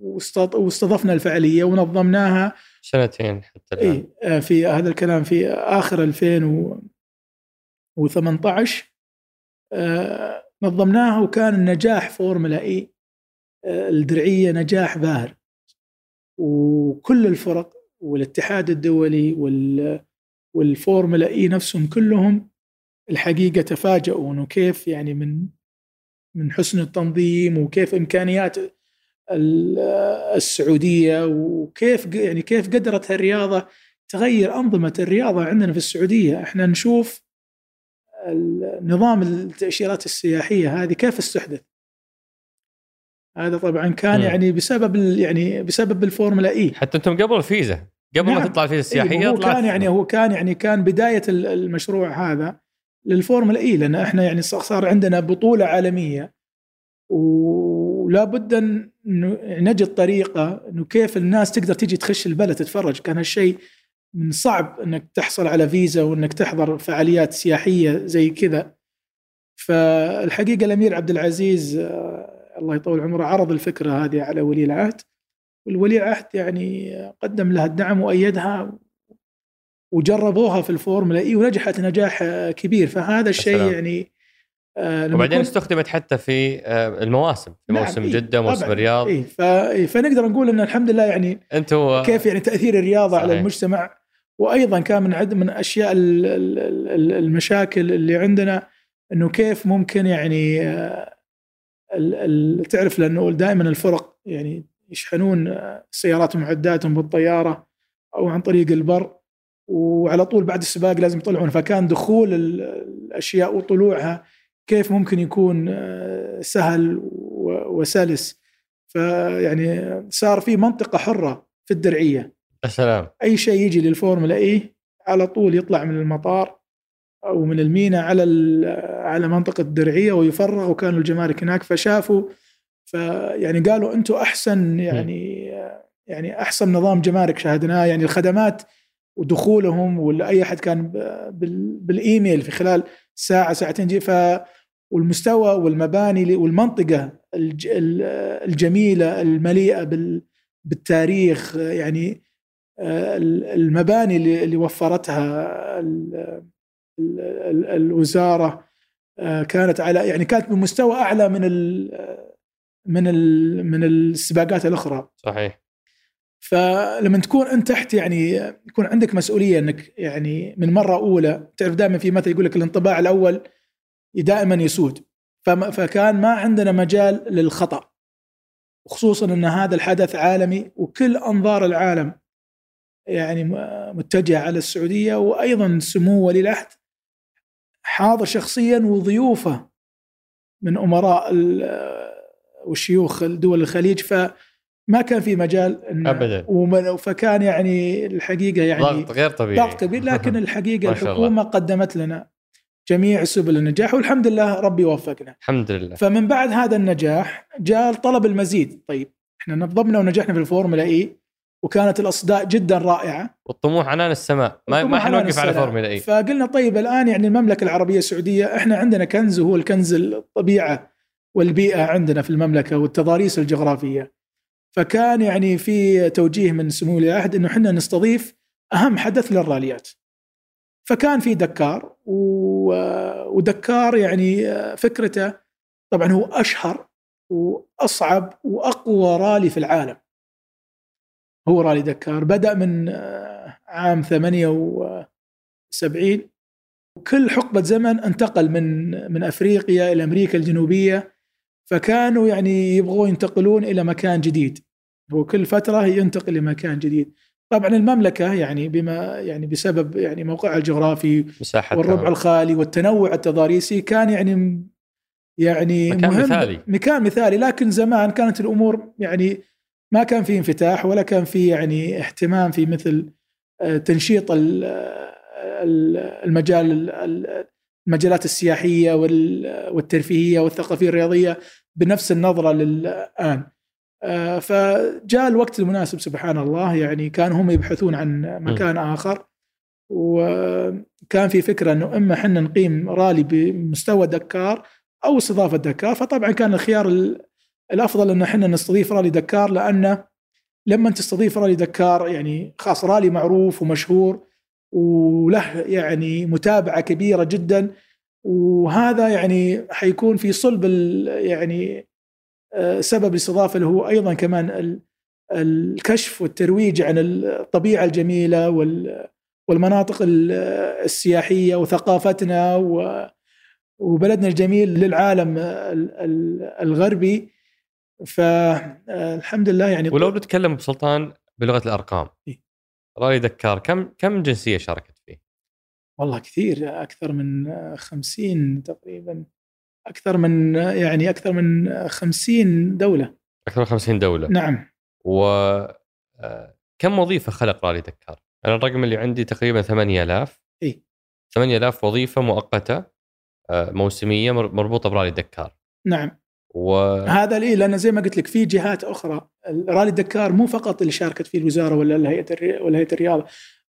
واستضفنا الفعالية ونظمناها. سنتين حتى الآن. إيه في هذا الكلام في آخر 2018 آه نظمناها وكان النجاح فورمولا إي آه الدرعية نجاح باهر. وكل الفرق والاتحاد الدولي وال والفورمولا إي نفسهم كلهم الحقيقة تفاجئوا انه كيف يعني من من حسن التنظيم وكيف إمكانيات السعودية وكيف يعني كيف قدرت الرياضه تغير أنظمة الرياضة عندنا في السعودية. إحنا نشوف نظام التأشيرات السياحية هذه كيف استحدث؟ هذا طبعا كان م. يعني بسبب يعني بسبب الفورمولا إي. حتى أنتم قبل الفيزا. قبل نعم. ما تطلع الفيزا السياحية هو كان يعني هو كان يعني كان بداية المشروع هذا للفورمولا إي لأن إحنا يعني صار عندنا بطولة عالمية. ولا بد أن نجد طريقة إنه كيف الناس تقدر تيجي تخش البلد تتفرج. كان هالشيء من صعب إنك تحصل على فيزا وإنك تحضر فعاليات سياحية زي كذا. فالحقيقة الأمير عبد العزيز آه، الله يطول عمره عرض الفكرة هذه على ولي العهد. والولي العهد يعني قدم لها الدعم وأيدها وجربوها في الفورمولا إي ونجحت نجاح كبير. فهذا الشيء يعني آه وبعدين استخدمت حتى في آه المواسم في نعم موسم إيه جدة موسم الرياض. إيه فنقدر نقول إن الحمد لله يعني أنتم كيف يعني تأثير الرياضة صحيح. على المجتمع. وأيضا كان من عدد من أشياء المشاكل اللي عندنا إنه كيف ممكن يعني آه، تعرف لأنه دائما الفرق يعني يشحنون آه، سيارات ومعداتهم بالطيارة أو عن طريق البر وعلى طول بعد السباق لازم يطلعون. فكان دخول الأشياء وطلوعها كيف ممكن يكون آه، سهل وسلس. فيعني صار في منطقة حرة في الدرعية. السلام أي شيء يجي للفورمولا إي على طول يطلع من المطار أو من المينا على على منطقة الدرعية ويفرغ وكانوا الجمارك هناك فشافوا فيعني قالوا أنتم أحسن يعني يعني أحسن نظام جمارك شاهدناه. يعني الخدمات ودخولهم ولا أي أحد كان بالإيميل في خلال ساعة ساعتين جي ف والمستوى والمباني والمنطقة الجميلة المليئة بالتاريخ يعني المباني اللي وفرتها الوزارة آه، كانت على يعني كانت بمستوى أعلى من ال من ال من السباقات الأخرى. صحيح. فلما تكون أنت تحت يعني يكون عندك مسؤولية إنك يعني من مرة أولى تعرف دائما في مثل يقول لك الانطباع الأول دائما يسود. فكان ما عندنا مجال للخطأ خصوصا إن هذا الحدث عالمي وكل أنظار العالم يعني متجهة على السعودية وأيضا سمو ولي العهد حاضر شخصيا وضيوفه من أمراء وشيوخ دول الخليج فما كان في مجال إن ابدا. فكان يعني الحقيقة يعني ضغط غير طبيعي. ضغط كبير لكن الحقيقة الحكومة قدمت لنا جميع سبل النجاح والحمد لله ربي وفقنا. الحمد لله. فمن بعد هذا النجاح جاء طلب المزيد. طيب إحنا نظمنا ونجحنا في الفورمولا إي وكانت الأصداء جدا رائعة. والطموح عنان السماء. ما ما حنوقف على فورمولا إي. فقلنا طيب الآن يعني المملكة العربية السعودية إحنا عندنا كنز وهو الكنز الطبيعة والبيئة عندنا في المملكة والتضاريس الجغرافية. فكان يعني في توجيه من سمو ولي العهد إنه إحنا نستضيف أهم حدث للراليات. فكان في دكار ودكار يعني فكرته طبعا هو أشهر وأصعب وأقوى رالي في العالم. هو رالي دكار. بدأ من آه، عام 78 وكل حقبة زمن انتقل من من أفريقيا إلى أمريكا الجنوبية. فكانوا يعني يبغون ينتقلون إلى مكان جديد. هو كل فترة ينتقل لمكان جديد. طبعا المملكة يعني بما يعني بسبب يعني موقعها الجغرافي والربع الخالي والتنوع التضاريسي كان يعني يعني مكان مهم. مثالي. مكان مثالي. لكن زمان كانت الأمور يعني ما كان في انفتاح ولا كان في يعني اهتمام في مثل آه، تنشيط المجال المجالات السياحية والترفيهية والثقافية الرياضية بنفس النظرة للآن. آه، فجاء الوقت المناسب سبحان الله يعني كانوا هم يبحثون عن مكان آخر وكان في فكرة إنه إما إحنا نقيم رالي بمستوى دكار أو استضافة دكار فطبعا كان الخيار الأفضل أن إحنا نستضيف رالي دكار لأنه لما تستضيف رالي دكار يعني خاص رالي معروف ومشهور وله يعني متابعة كبيرة جدا وهذا يعني حيكون في صلب يعني آه، سبب الاستضافة اللي هو أيضا كمان الكشف والترويج عن الطبيعة الجميلة والمناطق السياحية وثقافتنا وبلدنا الجميل للعالم الغربي. فالحمد لله يعني ولو نتكلم بسلطان بلغة الأرقام إيه؟ رأي دكار كم كم جنسية شاركت فيه؟ والله كثير أكثر من 50 تقريبا أكثر من يعني أكثر من 50 دولة. أكثر من 50 دولة. نعم. و آه، كم وظيفة خلق رالي دكار؟ أنا الرقم اللي عندي تقريبا 8000 اي 8000 وظيفة مؤقتة آه، موسمية مربوطة برالي دكار. نعم. و... هذا ليه لأن زي ما قلت لك في جهات أخرى. رالي دكار مو فقط اللي شاركت فيه الوزارة ولا الهيئه ولا هيئة الرياضة.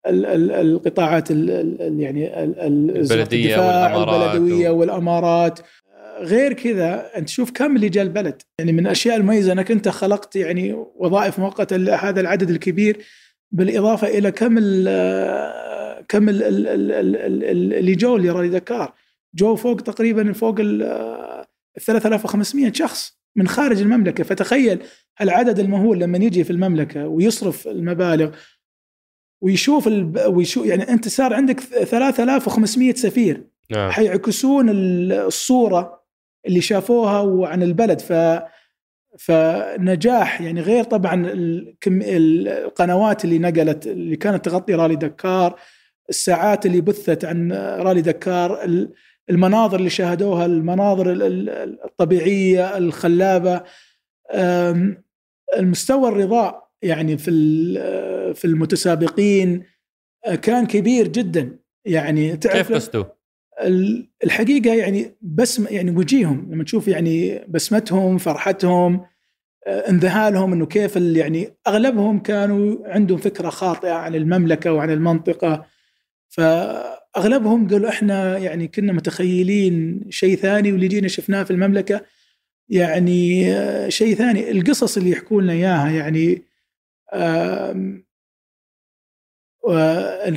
القطاعات ال يعني البلدية والإمارات البلدوية و... والإمارات. غير كذا أنت شوف كم اللي جاء البلد. يعني من الاشياء المميزة أنك أنت خلقت يعني وظائف مؤقتة لهذا العدد الكبير بالإضافة إلى كم ال كم ال اللي جو لرالي دكار جو فوق تقريبا فوق ال 3500 شخص من خارج المملكة. فتخيل العدد المهول لما يجي في المملكة ويصرف المبالغ ويشوف الب... ويشوف يعني أنت صار عندك 3500 سفير. نعم. حيعكسون الصورة اللي شافوها وعن البلد. ف فنجاح يعني غير طبعا الكم... القنوات اللي نقلت اللي كانت تغطي رالي دكار الساعات اللي بثت عن رالي دكار المناظر اللي شاهدوها المناظر الطبيعية الخلابة المستوى الرضاء يعني في في المتسابقين كان كبير جدا يعني تعرف كيف بستو؟ الحقيقة يعني بس يعني وجيههم لما تشوف يعني بسمتهم فرحتهم انذهالهم إنه كيف يعني أغلبهم كانوا عندهم فكرة خاطئة عن المملكة وعن المنطقة فاغلبهم قالوا إحنا يعني كنا متخيلين شيء ثاني واللي جينا شفناه في المملكة يعني شيء ثاني. القصص اللي يحكوا لنا إياها يعني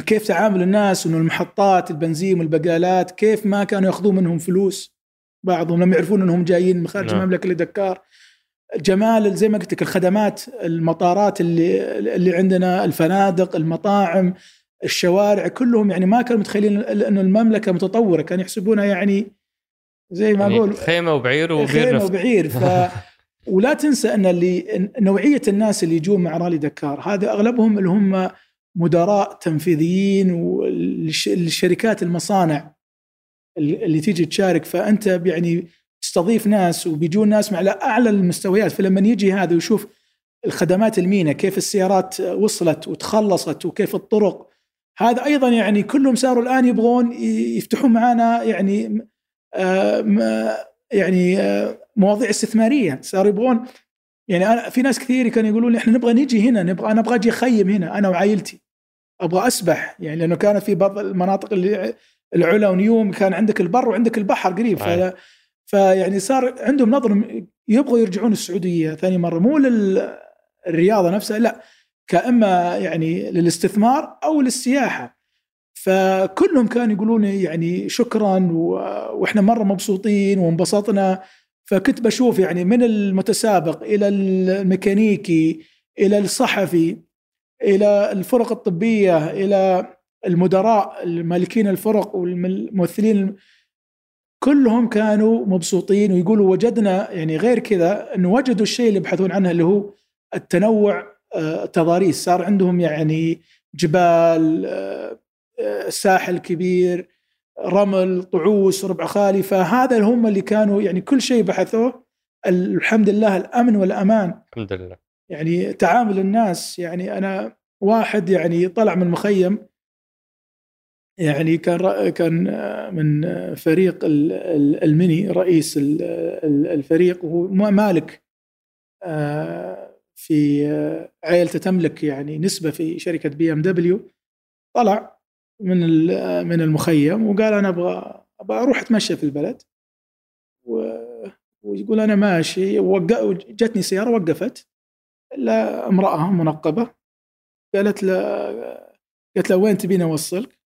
كيف تعامل الناس انه المحطات البنزين والبقالات كيف ما كانوا يأخذون منهم فلوس. بعضهم لما يعرفون إنهم جايين من خارج نعم. المملكة لدكار. جمال زي ما قلت لك الخدمات المطارات اللي اللي عندنا الفنادق المطاعم الشوارع كلهم يعني ما كانوا متخيلين انه المملكة متطورة كانوا يحسبونها يعني زي ما يعني أقول خيمة وبعير وبعير خيمة وبعير ف ولا تنسى أن اللي نوعية الناس اللي يجون مع رالي دكار هذا أغلبهم اللي هم مدراء تنفيذيين والشركات المصانع اللي تيجي تشارك فأنت يعني تستضيف ناس وبيجون ناس مع أعلى المستويات فلما يجي هذا ويشوف الخدمات المينا كيف السيارات وصلت وتخلصت وكيف الطرق هذا أيضا يعني كلهم صاروا الآن يبغون يفتحون معنا يعني آه، يعني آه، مواضيع استثمارية. صاروا يبغون يعني أنا في ناس كثير كانوا يقولون لي إحنا نبغى نجي هنا نبغى أنا أبغى أجي أخيم هنا أنا وعائلتي. أبغى أسبح. يعني لأنه كانت في بعض المناطق اللي العلا ونيوم كان عندك البر وعندك البحر قريب. ف فيعني صار عندهم نظر يبغوا يرجعون السعودية ثاني مرة. مو للرياضه نفسها لا. كأما يعني للاستثمار أو للسياحة. فكلهم كانوا يقولون يعني شكرا وإحنا مرة مبسوطين وانبسطنا. فكنت بشوف يعني من المتسابق إلى الميكانيكي إلى الصحفي إلى الفرق الطبية إلى المدراء المالكين الفرق والممثلين كلهم كانوا مبسوطين ويقولوا وجدنا يعني غير كذا إنه وجدوا الشيء اللي يبحثون عنه اللي هو التنوع التضاريس صار عندهم يعني جبال ساحل كبير رمل طعوس ربع خالي فهذا هم اللي كانوا يعني كل شيء بحثوه. الحمد لله الأمن والأمان. الحمد لله. يعني تعامل الناس يعني أنا واحد يعني طلع من المخيم يعني كان كان من فريق ألماني رئيس الفريق وهو مالك. آه، في عائلته تملك يعني نسبة في شركة بي ام دبليو طلع من من المخيم وقال أنا أبغى أبغى أروح أتمشى في البلد. ويقول أنا ماشي. جتني سيارة وقفت. إلا امرأة منقبة. قالت له قالت له وين تبيني أوصلك؟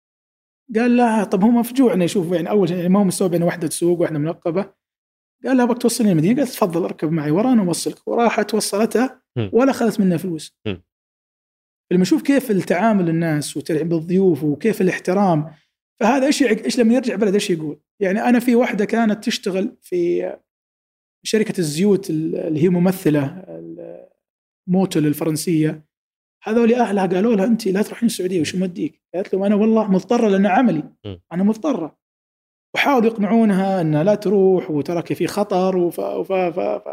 قال لها طب هو مفجوع يشوف يعني أول يعني ما هو مستوعب ان واحدة تسوق واحدة منقبة. قال لها أبغى توصلني المدينة؟ قالت تفضل أركب معي. ورانا اوصلك وراحت وصلتها ولا أخذت منها فلوس. لما أشوف كيف التعامل الناس وترحيب الضيوف وكيف الاحترام فهذا إيش إيش لما يرجع بلد إيش يقول؟ يعني أنا في واحدة كانت تشتغل في شركة الزيوت اللي هي ممثلة موتل الفرنسية. هذول أهلها قالوا لها أنت لا تروحين السعودية وش موديك؟ قالت لهم أنا والله مضطرة لأن عملي. أنا مضطرة. وحاولوا يقنعونها أنها لا تروح وتراك في خطر وف... وف... ف... ف...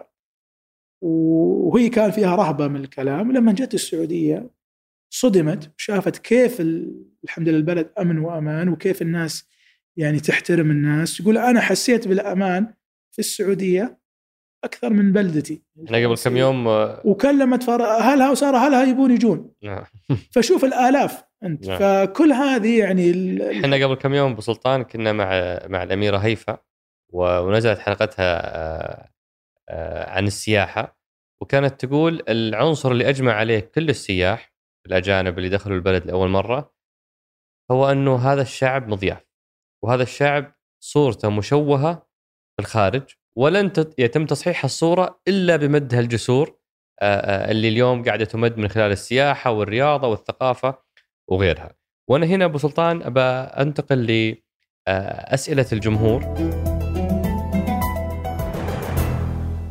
وهي كان فيها رهبة من الكلام. لما جت السعودية صدمت وشافت كيف الحمد لله البلد أمن وأمان وكيف الناس يعني تحترم الناس. يقول أنا حسيت بالأمان في السعودية أكثر من بلدتي. إحنا قبل كم يوم آه، وكلمت اهلها وصار اهلها يبون يجون؟ نعم. فشوف الآلاف. أنت. نعم. فكل هذه يعني إحنا قبل كم يوم ابو سلطان كنا مع مع الأميرة هيفا ونزلت حلقتها آه، آه، عن السياحة. وكانت تقول العنصر اللي أجمع عليه كل السياح الأجانب اللي دخلوا البلد لأول مرة هو أنه هذا الشعب مضياف. وهذا الشعب صورته مشوهة في الخارج ولن يتم تصحيح الصورة إلا بمد هالجسور اللي اليوم قاعدة تمد من خلال السياحة والرياضة والثقافة. وغيرها. وأنا هنا أبو سلطان أبى أنتقل لاسئله الجمهور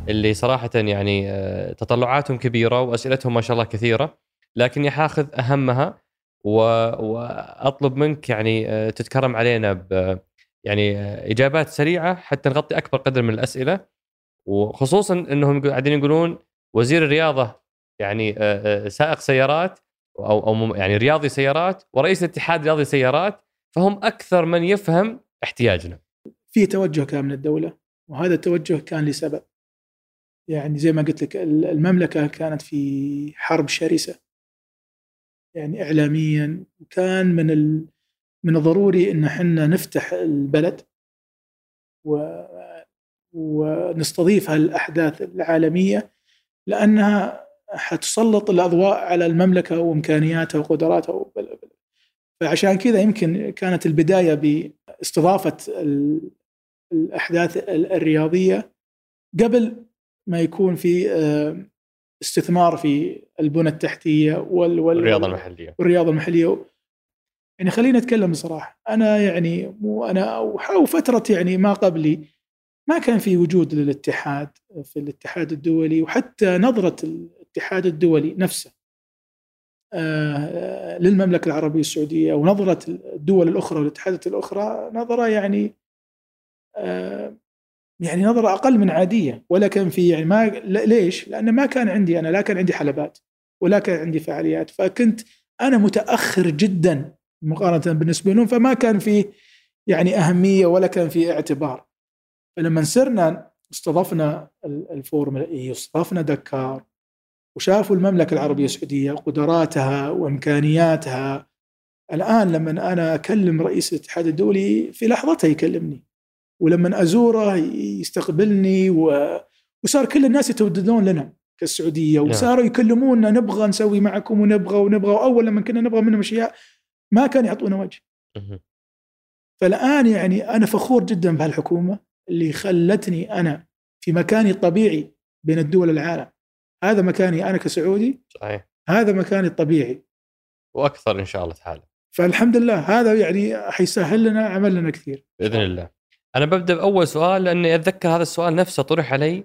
اللي صراحة يعني تطلعاتهم كبيرة وأسئلتهم ما شاء الله كثيرة لكني حاخذ أهمها وأطلب منك يعني تتكرم علينا ب يعني إجابات سريعة حتى نغطي أكبر قدر من الأسئلة وخصوصا إنهم قاعدين يقولون وزير الرياضة يعني سائق سيارات أو أو يعني رياضي سيارات ورئيس الاتحاد رياضي سيارات فهم أكثر من يفهم احتياجنا. في توجه كان من الدولة وهذا التوجه كان لسبب. يعني زي ما قلت لك المملكة كانت في حرب شرسة. يعني اعلاميا وكان من ال... من الضروري إن إحنا نفتح البلد و... ونستضيف هالأحداث العالمية لأنها حتسلط الأضواء على المملكة وإمكانياتها وقدراتها فعشان كذا يمكن كانت البداية باستضافة الأحداث الرياضية قبل ما يكون في آه، استثمار في البنى التحتية وال والرياضه المحلية. والرياضة المحلية. يعني خليني أتكلم بصراحة. أنا يعني مو أنا وفتره يعني ما قبلي ما كان في وجود للاتحاد في الاتحاد الدولي وحتى نظرة الاتحاد الدولي نفسه آه، للمملكة العربية السعودية ونظرة الدول الأخرى والاتحادات الأخرى نظرة يعني آه، يعني نظرة أقل من عادية. ولا كان في يعني ما ليش؟ لأن ما كان عندي أنا لا كان عندي حلبات ولا كان عندي فعاليات. فكنت أنا متأخر جدا مقارنة بالنسبة لهم فما كان في يعني أهمية ولا كان في اعتبار. فلما صرنا استضفنا الفورمولا اي استضفنا دكار وشافوا المملكة العربية السعودية قدراتها وإمكانياتها الآن لما أنا أكلم رئيس الاتحاد الدولي في لحظتها يكلمني ولما أزوره يستقبلني و... وصار كل الناس يتوددون لنا كالسعودية نعم. وصاروا يكلمونا نبغى نسوي معكم ونبغى ونبغى وأول لما كنا نبغى منهم أشياء ما كانوا يعطونا وجه. فالآن يعني أنا فخور جدا بهالحكومة اللي خلتني أنا في مكاني الطبيعي بين الدول العالم. هذا مكاني أنا كسعودي صحيح هذا مكاني الطبيعي وأكثر إن شاء الله تعالى. فالحمد لله هذا يعني حيسهل لنا عملنا كثير. بإذن الله. أنا ببدأ بأول سؤال لأني أتذكر هذا السؤال نفسه طرح علي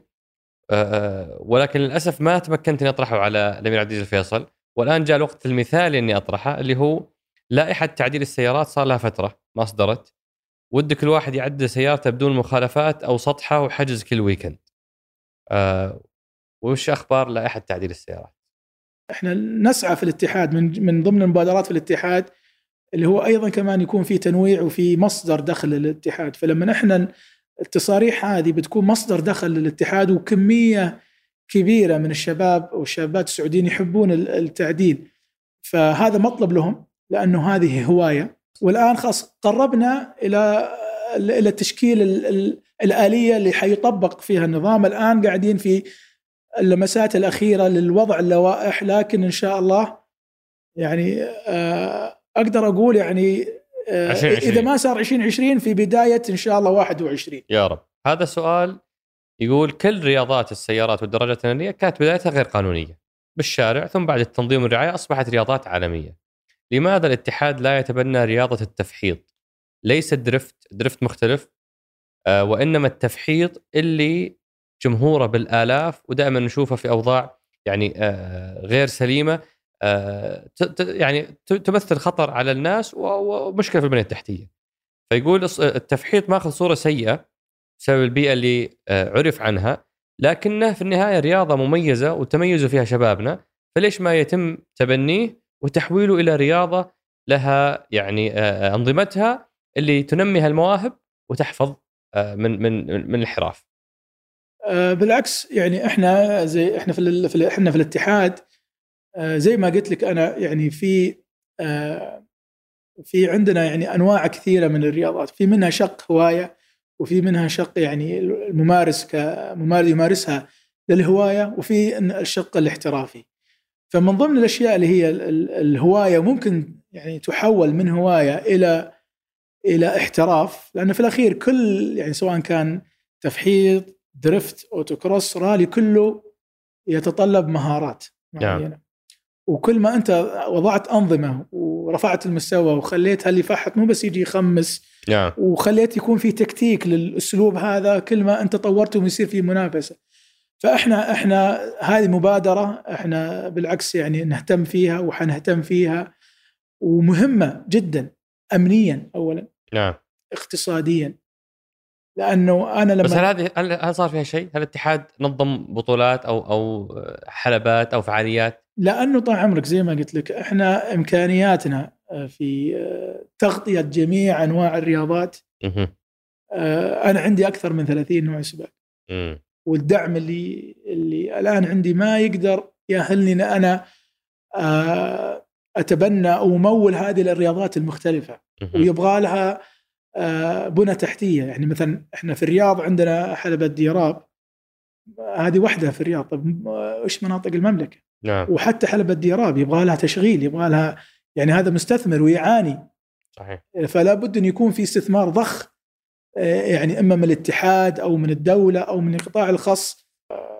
ولكن للأسف ما تمكنت إني أطرحه على الأمير عبد العزيز الفيصل والآن جاء الوقت المثالي إني أطرحه اللي هو لائحة تعديل السيارات صار لها فترة ما أصدرت ودك الواحد يعدل سيارته بدون مخالفات أو سطحة وحجز كل ويكند. وش أخبار لائحه تعديل السيارات؟ إحنا نسعى في الاتحاد من من ضمن المبادرات في الاتحاد اللي هو أيضا كمان يكون في تنويع وفي مصدر دخل للاتحاد. فلما إحنا التصاريح هذه بتكون مصدر دخل للاتحاد وكمية كبيرة من الشباب والشابات السعوديين يحبون التعديل. فهذا مطلب لهم لأنه هذه هواية. والآن خاص قربنا إلى إلى تشكيل الآلية اللي حيطبق فيها النظام. الآن قاعدين في اللمسات الأخيرة للوضع اللوائح لكن إن شاء الله يعني آه، أقدر أقول يعني آه، إذا ما صار 2020 في بداية إن شاء الله 21 يا رب. هذا سؤال يقول كل رياضات السيارات والدراجات الناريه كانت بدايتها غير قانونية بالشارع ثم بعد التنظيم والرعاية أصبحت رياضات عالمية. لماذا الاتحاد لا يتبنى رياضة التفحيط؟ ليس الدرفت درفت مختلف آه وإنما التفحيط اللي جمهوره بالالاف ودائما نشوفه في أوضاع يعني آه غير سليمة آه، يعني تمثل خطر على الناس ومشكلة في البنية التحتية. فيقول التفحيط ماخذ صورة سيئة بسبب البيئة اللي آه، عرف عنها لكنه في النهاية رياضة مميزة وتميزوا فيها شبابنا فليش ما يتم تبنيه وتحويله إلى رياضة لها يعني أنظمتها اللي تنمي هالمواهب وتحفظ من من من الانحراف. بالعكس يعني إحنا زي إحنا في إحنا في الاتحاد آه، زي ما قلت لك أنا يعني في آه، في عندنا يعني أنواع كثيرة من الرياضات. في منها شق هواية وفي منها شق يعني الممارس كممارس يمارسها للهواية وفي الشق الاحترافي. فمن ضمن الأشياء اللي هي الهواية ممكن يعني تحول من هواية إلى إلى احتراف لأنه في الأخير كل يعني سواء كان تفحيط درفت أوتوكروس رالي كله يتطلب مهارات معينة. نعم. وكل ما أنت وضعت أنظمة ورفعت المستوى وخليت اللي يفحط مو بس يجي يخمس نعم. وخليت يكون في تكتيك للأسلوب هذا كل ما أنت طورته يصير في منافسة. فإحنا إحنا هذه مبادرة إحنا بالعكس يعني نهتم فيها وحنهتم فيها ومهمة جدا امنيا اولا. نعم. اقتصاديا. لأنه أنا لما بس هل هذه هل صار فيها شيء؟ هل الاتحاد نظم بطولات أو أو حلبات أو فعاليات؟ لأنه طال عمرك زي ما قلت لك إحنا إمكانياتنا في تغطية جميع أنواع الرياضات أنا عندي أكثر من 30 نوع سباق. والدعم اللي اللي الآن عندي ما يقدر يأهلني إن أنا أتبنى أو أمول هذه الرياضات المختلفة. ويبغى لها بنى تحتية. يعني مثلا إحنا في الرياض عندنا حلبة ديراب هذه واحدة في الرياض. طيب إيش مناطق المملكة؟ نعم. وحتى حلبة ديراب يبغى لها تشغيل يبغى لها يعني هذا مستثمر ويعاني. صحيح. فلا بد أن يكون في استثمار ضخ يعني إما من الاتحاد أو من الدولة أو من القطاع الخاص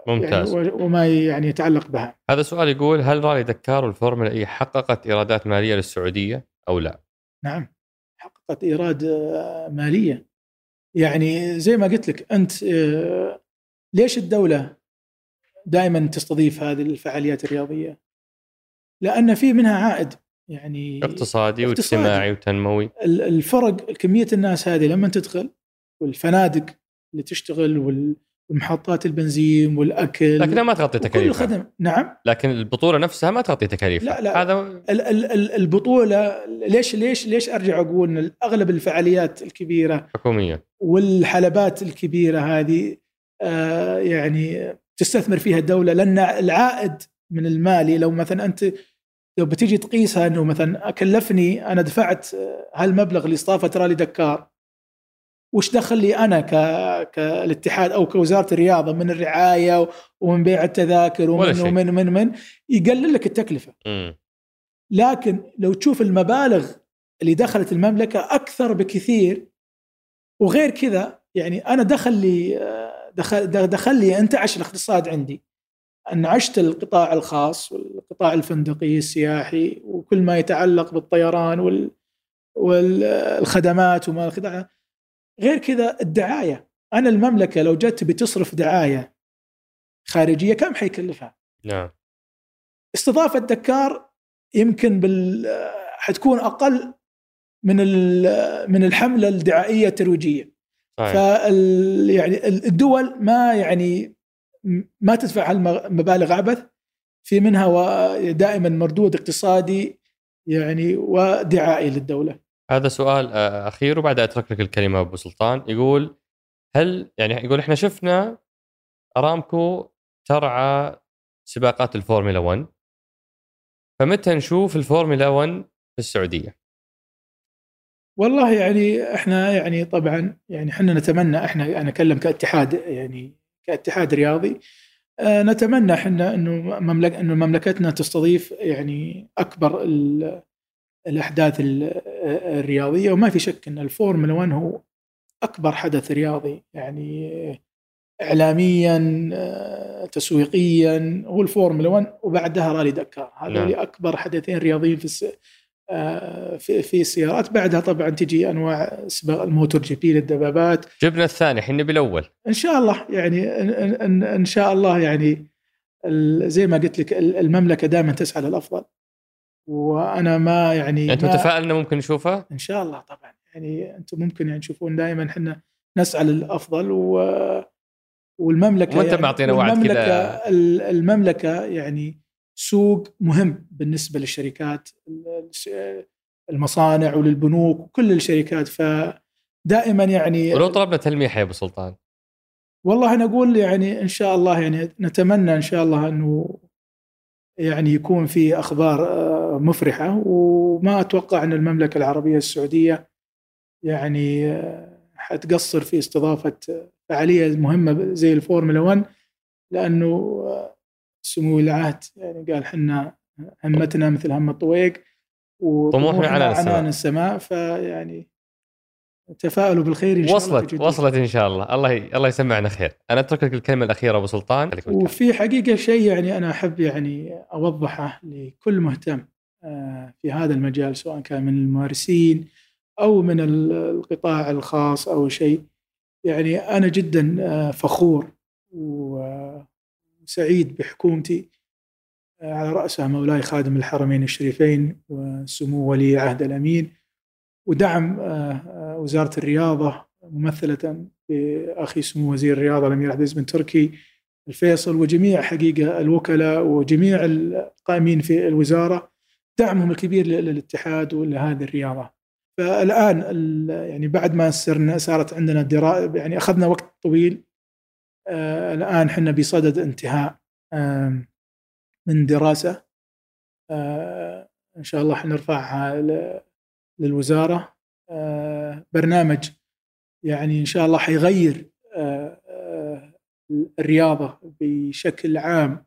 ممتاز. يعني وما يعني يتعلق بها. هذا سؤال يقول هل رالي دكار والفورمولا إي حققت إيرادات مالية للسعودية أو لا؟ نعم. حققت إيراد مالية. يعني زي ما قلت لك أنت ليش الدولة دائما تستضيف هذه الفعاليات الرياضية؟ لأن في منها عائد يعني اقتصادي, اقتصادي. واجتماعي وتنموي الفرق كمية الناس هذه لما تدخل والفنادق اللي تشتغل ومحطات البنزين والأكل لكنها ما تغطي تكاليفها. الخدم نعم. لكن البطولة نفسها ما تغطي تكاليفها. لا لا. هذا ال ال البطولة ليش ليش ليش أرجع أقول إن أغلب الفعاليات الكبيرة حكومية. والحلبات الكبيرة هذه آه يعني تستثمر فيها الدولة لأن العائد من المالي لو مثلا أنت لو بتيجي تقيسها أنه مثلا كلفني أنا دفعت هالمبلغ لإستضافة رالي دكار. وش دخل لي أنا ك... كالاتحاد أو كوزارة الرياضة من الرعاية ومن بيع التذاكر ومن ومن من من يقلل لك التكلفة. م. لكن لو تشوف المبالغ اللي دخلت المملكة أكثر بكثير وغير كذا يعني أنا دخل لي دخل دخل لي انتعش الاقتصاد عندي. انعشت القطاع الخاص والقطاع الفندقي السياحي وكل ما يتعلق بالطيران وال والخدمات وما الخدمات غير كذا الدعاية أنا المملكة لو جت بتصرف دعاية خارجية كم حيكلفها؟ نعم استضافة دكار يمكن بال حتكون أقل من من الحملة الدعائية الترويجية صحيح. فال يعني الدول ما يعني ما تدفع هالمبالغ عبث في منها دائما مردود اقتصادي يعني ودعائي للدولة هذا سؤال أخير وبعد أترك لك الكلمة أبو سلطان يقول هل يعني يقول إحنا شفنا أرامكو ترعى سباقات الفورمولا 1 فمتى نشوف الفورمولا 1 في السعودية؟ والله يعني إحنا يعني طبعا يعني إحنا نتمنى إحنا أنا أتكلم كاتحاد يعني كاتحاد رياضي نتمنى إحنا إنه مملك إنه مملكتنا تستضيف يعني أكبر الأحداث الرياضية وما في شك إن الفورمولا 1 هو أكبر حدث رياضي يعني اعلاميا تسويقيا هو الفورمولا 1 وبعدها رالي دكار. هذول نعم. أكبر حدثين رياضيين في في في السيارات. بعدها طبعا تجي أنواع سباق ال MotoGP للدبابات. جبنا الثاني الحين نبي الأول. إن شاء الله يعني إن, إن, إن شاء الله يعني زي ما قلت لك المملكة دائما تسعى للأفضل. وأنا ما يعني أنت متفائل إنه ممكن نشوفها؟ إن شاء الله طبعا. يعني أنتم ممكن يعني تشوفون دائما إحنا نسعى للأفضل و والمملكة وأنت يعني معطينا وعد كذا المملكة يعني سوق مهم بالنسبة للشركات المصانع وللبنوك وكل الشركات. فدائما يعني ولو طلبنا تلميح يا أبو سلطان. والله أنا أقول يعني إن شاء الله يعني نتمنى إن شاء الله إنه يعني يكون في أخبار مفرحة. وما أتوقع أن المملكة العربية السعودية يعني حتقصر في استضافة فعالية مهمة زي الفورمولا 1 لأنه سمو العهد يعني قال حنا همتنا مثل هم الطويق طموحنا عنان السماء. عنان السماء. فيعني تفاءلوا بالخير إن شاء وصلت الله وصلت إن شاء الله. الله ي... الله يسمعنا خير. أنا أترك لك الكلمة الأخيرة أبو سلطان. وفي حقيقة شيء يعني أنا أحب يعني أوضحه لكل مهتم آه، في هذا المجال سواء كان من الممارسين أو من القطاع الخاص أو شيء. يعني أنا جدا آه، فخور وسعيد بحكومتي آه، على رأسها مولاي خادم الحرمين الشريفين وسمو ولي عهد الأمين. ودعم وزارة الرياضة ممثلة بأخي سمو وزير الرياضة الأمير عبد العزيز بن تركي الفيصل وجميع حقيقة الوكلاء وجميع القائمين في الوزارة دعمهم الكبير للاتحاد ولهذه الرياضة. فالآن يعني بعد ما صرنا صارت عندنا دراسه يعني أخذنا وقت طويل آه الآن إحنا بصدد انتهاء من دراسة آه إن شاء الله حنرفعها للوزارة برنامج يعني إن شاء الله حيغير آه، آه، الرياضة بشكل عام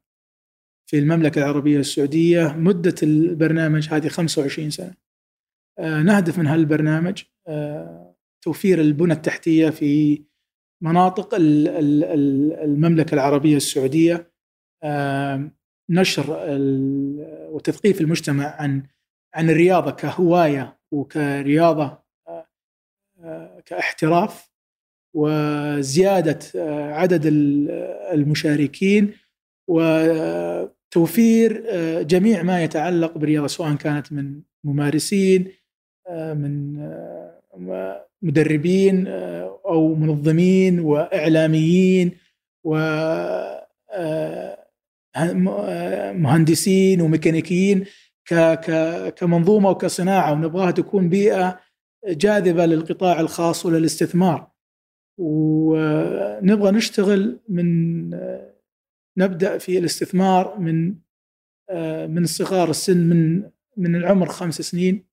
في المملكة العربية السعودية مدة البرنامج هذه 25 سنة. آه، نهدف من هالبرنامج توفير البنى التحتية في مناطق المملكة العربية السعودية نشر وتثقيف المجتمع عن عن الرياضة كهواية وكرياضة كاحتراف وزيادة آه، عدد المشاركين وتوفير آه، جميع ما يتعلق بالرياضة سواء كانت من ممارسين آه، من مدربين أو منظمين وإعلاميين و مهندسين وميكانيكيين كمنظومة وكصناعة ونبغاها تكون بيئة جاذبة للقطاع الخاص وللاستثمار. ونبغى نشتغل من نبدأ في الاستثمار من من صغار السن من من العمر خمس سنين.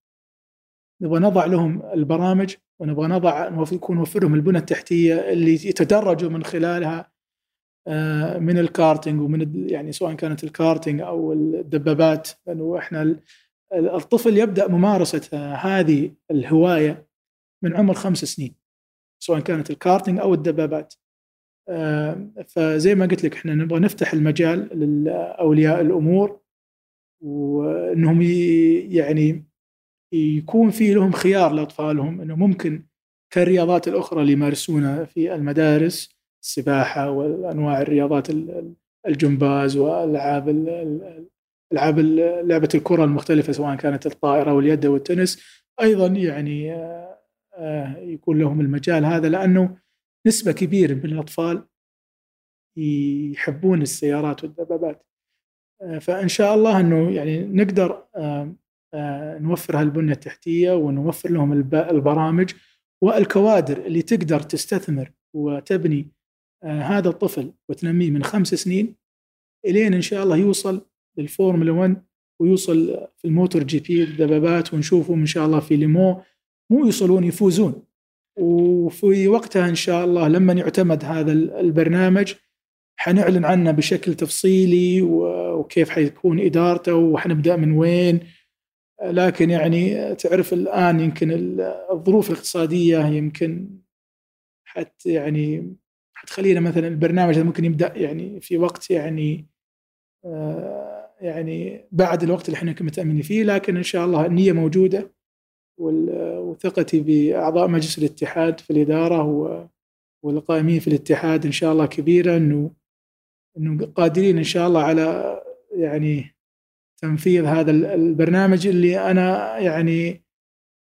نبغى نضع لهم البرامج ونبغى نضع يكون نوفر لهم البنى التحتية اللي يتدرجوا من خلالها من الكارتنج ومن يعني سواء كانت الكارتنج أو الدبابات. لأنه إحنا الطفل يبدأ ممارسة هذه الهواية من عمر خمس سنين سواء كانت الكارتنج أو الدبابات. فزي ما قلت لك إحنا نبغى نفتح المجال لاولياء الأمور وإنهم يعني يكون في لهم خيار لأطفالهم إنه ممكن كالرياضات الأخرى اللي يمارسونها في المدارس السباحة والأنواع الرياضات الجمباز والألعاب العاب لعبة الكرة المختلفة سواء كانت الطائرة واليد والتنس أيضا يعني آه، آه، يكون لهم المجال هذا لأنه نسبة كبيرة من الأطفال يحبون السيارات والدبابات. آه، فإن شاء الله إنه يعني نقدر نوفر هالبنية التحتية ونوفر لهم البرامج والكوادر اللي تقدر تستثمر وتبني هذا الطفل وتنميه من خمس سنين إلين إن شاء الله يوصل للفورمولا 1 ويوصل في ال MotoGP الدبابات ونشوفهم إن شاء الله في لومان. مو يوصلون يفوزون. وفي وقتها إن شاء الله لما يعتمد هذا البرنامج حنعلن عنه بشكل تفصيلي وكيف حيكون إدارته وحنبدأ من وين. لكن يعني تعرف الآن يمكن الظروف الاقتصادية يمكن حت يعني حتخلينا مثلا البرنامج ممكن يبدأ يعني في وقت يعني آه يعني بعد الوقت اللي إحنا متأملين فيه لكن إن شاء الله النية موجودة وثقتي بأعضاء مجلس الاتحاد في الإدارة والقائمين في الاتحاد إن شاء الله كبيرة انه إنه قادرين إن شاء الله على يعني تنفيذ هذا البرنامج اللي أنا يعني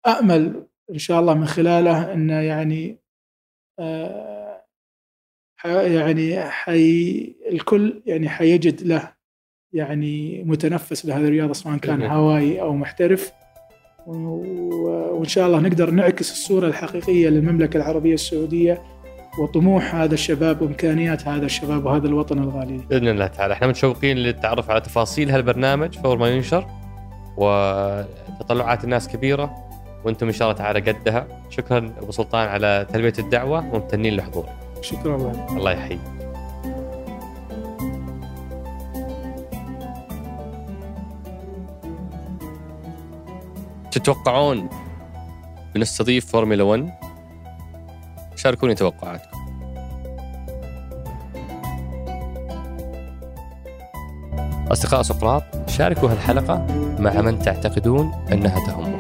امل إن شاء الله من خلاله إنه يعني آه يعني حي الكل يعني حيجد له يعني متنفس لهذه الرياضة سواء كان هوائي أو محترف وإن شاء الله نقدر نعكس الصورة الحقيقية للمملكة العربية السعودية وطموح هذا الشباب وإمكانيات هذا الشباب وهذا الوطن الغالي. بإذن الله تعالى، إحنا متشوقين للتعرف على تفاصيل هالبرنامج فور ما ينشر وتطلعات الناس كبيرة وأنتم إن شاء الله تعالى قدها، شكرا أبو سلطان على تلبية الدعوة وممتنين لحضورك. شكرا الله. الله يحييك. تتوقعون بنستضيف فورمولا 1 شاركوني توقعاتكم. أصدقاء سقراط شاركوا هالحلقة مع من تعتقدون أنها تهمهم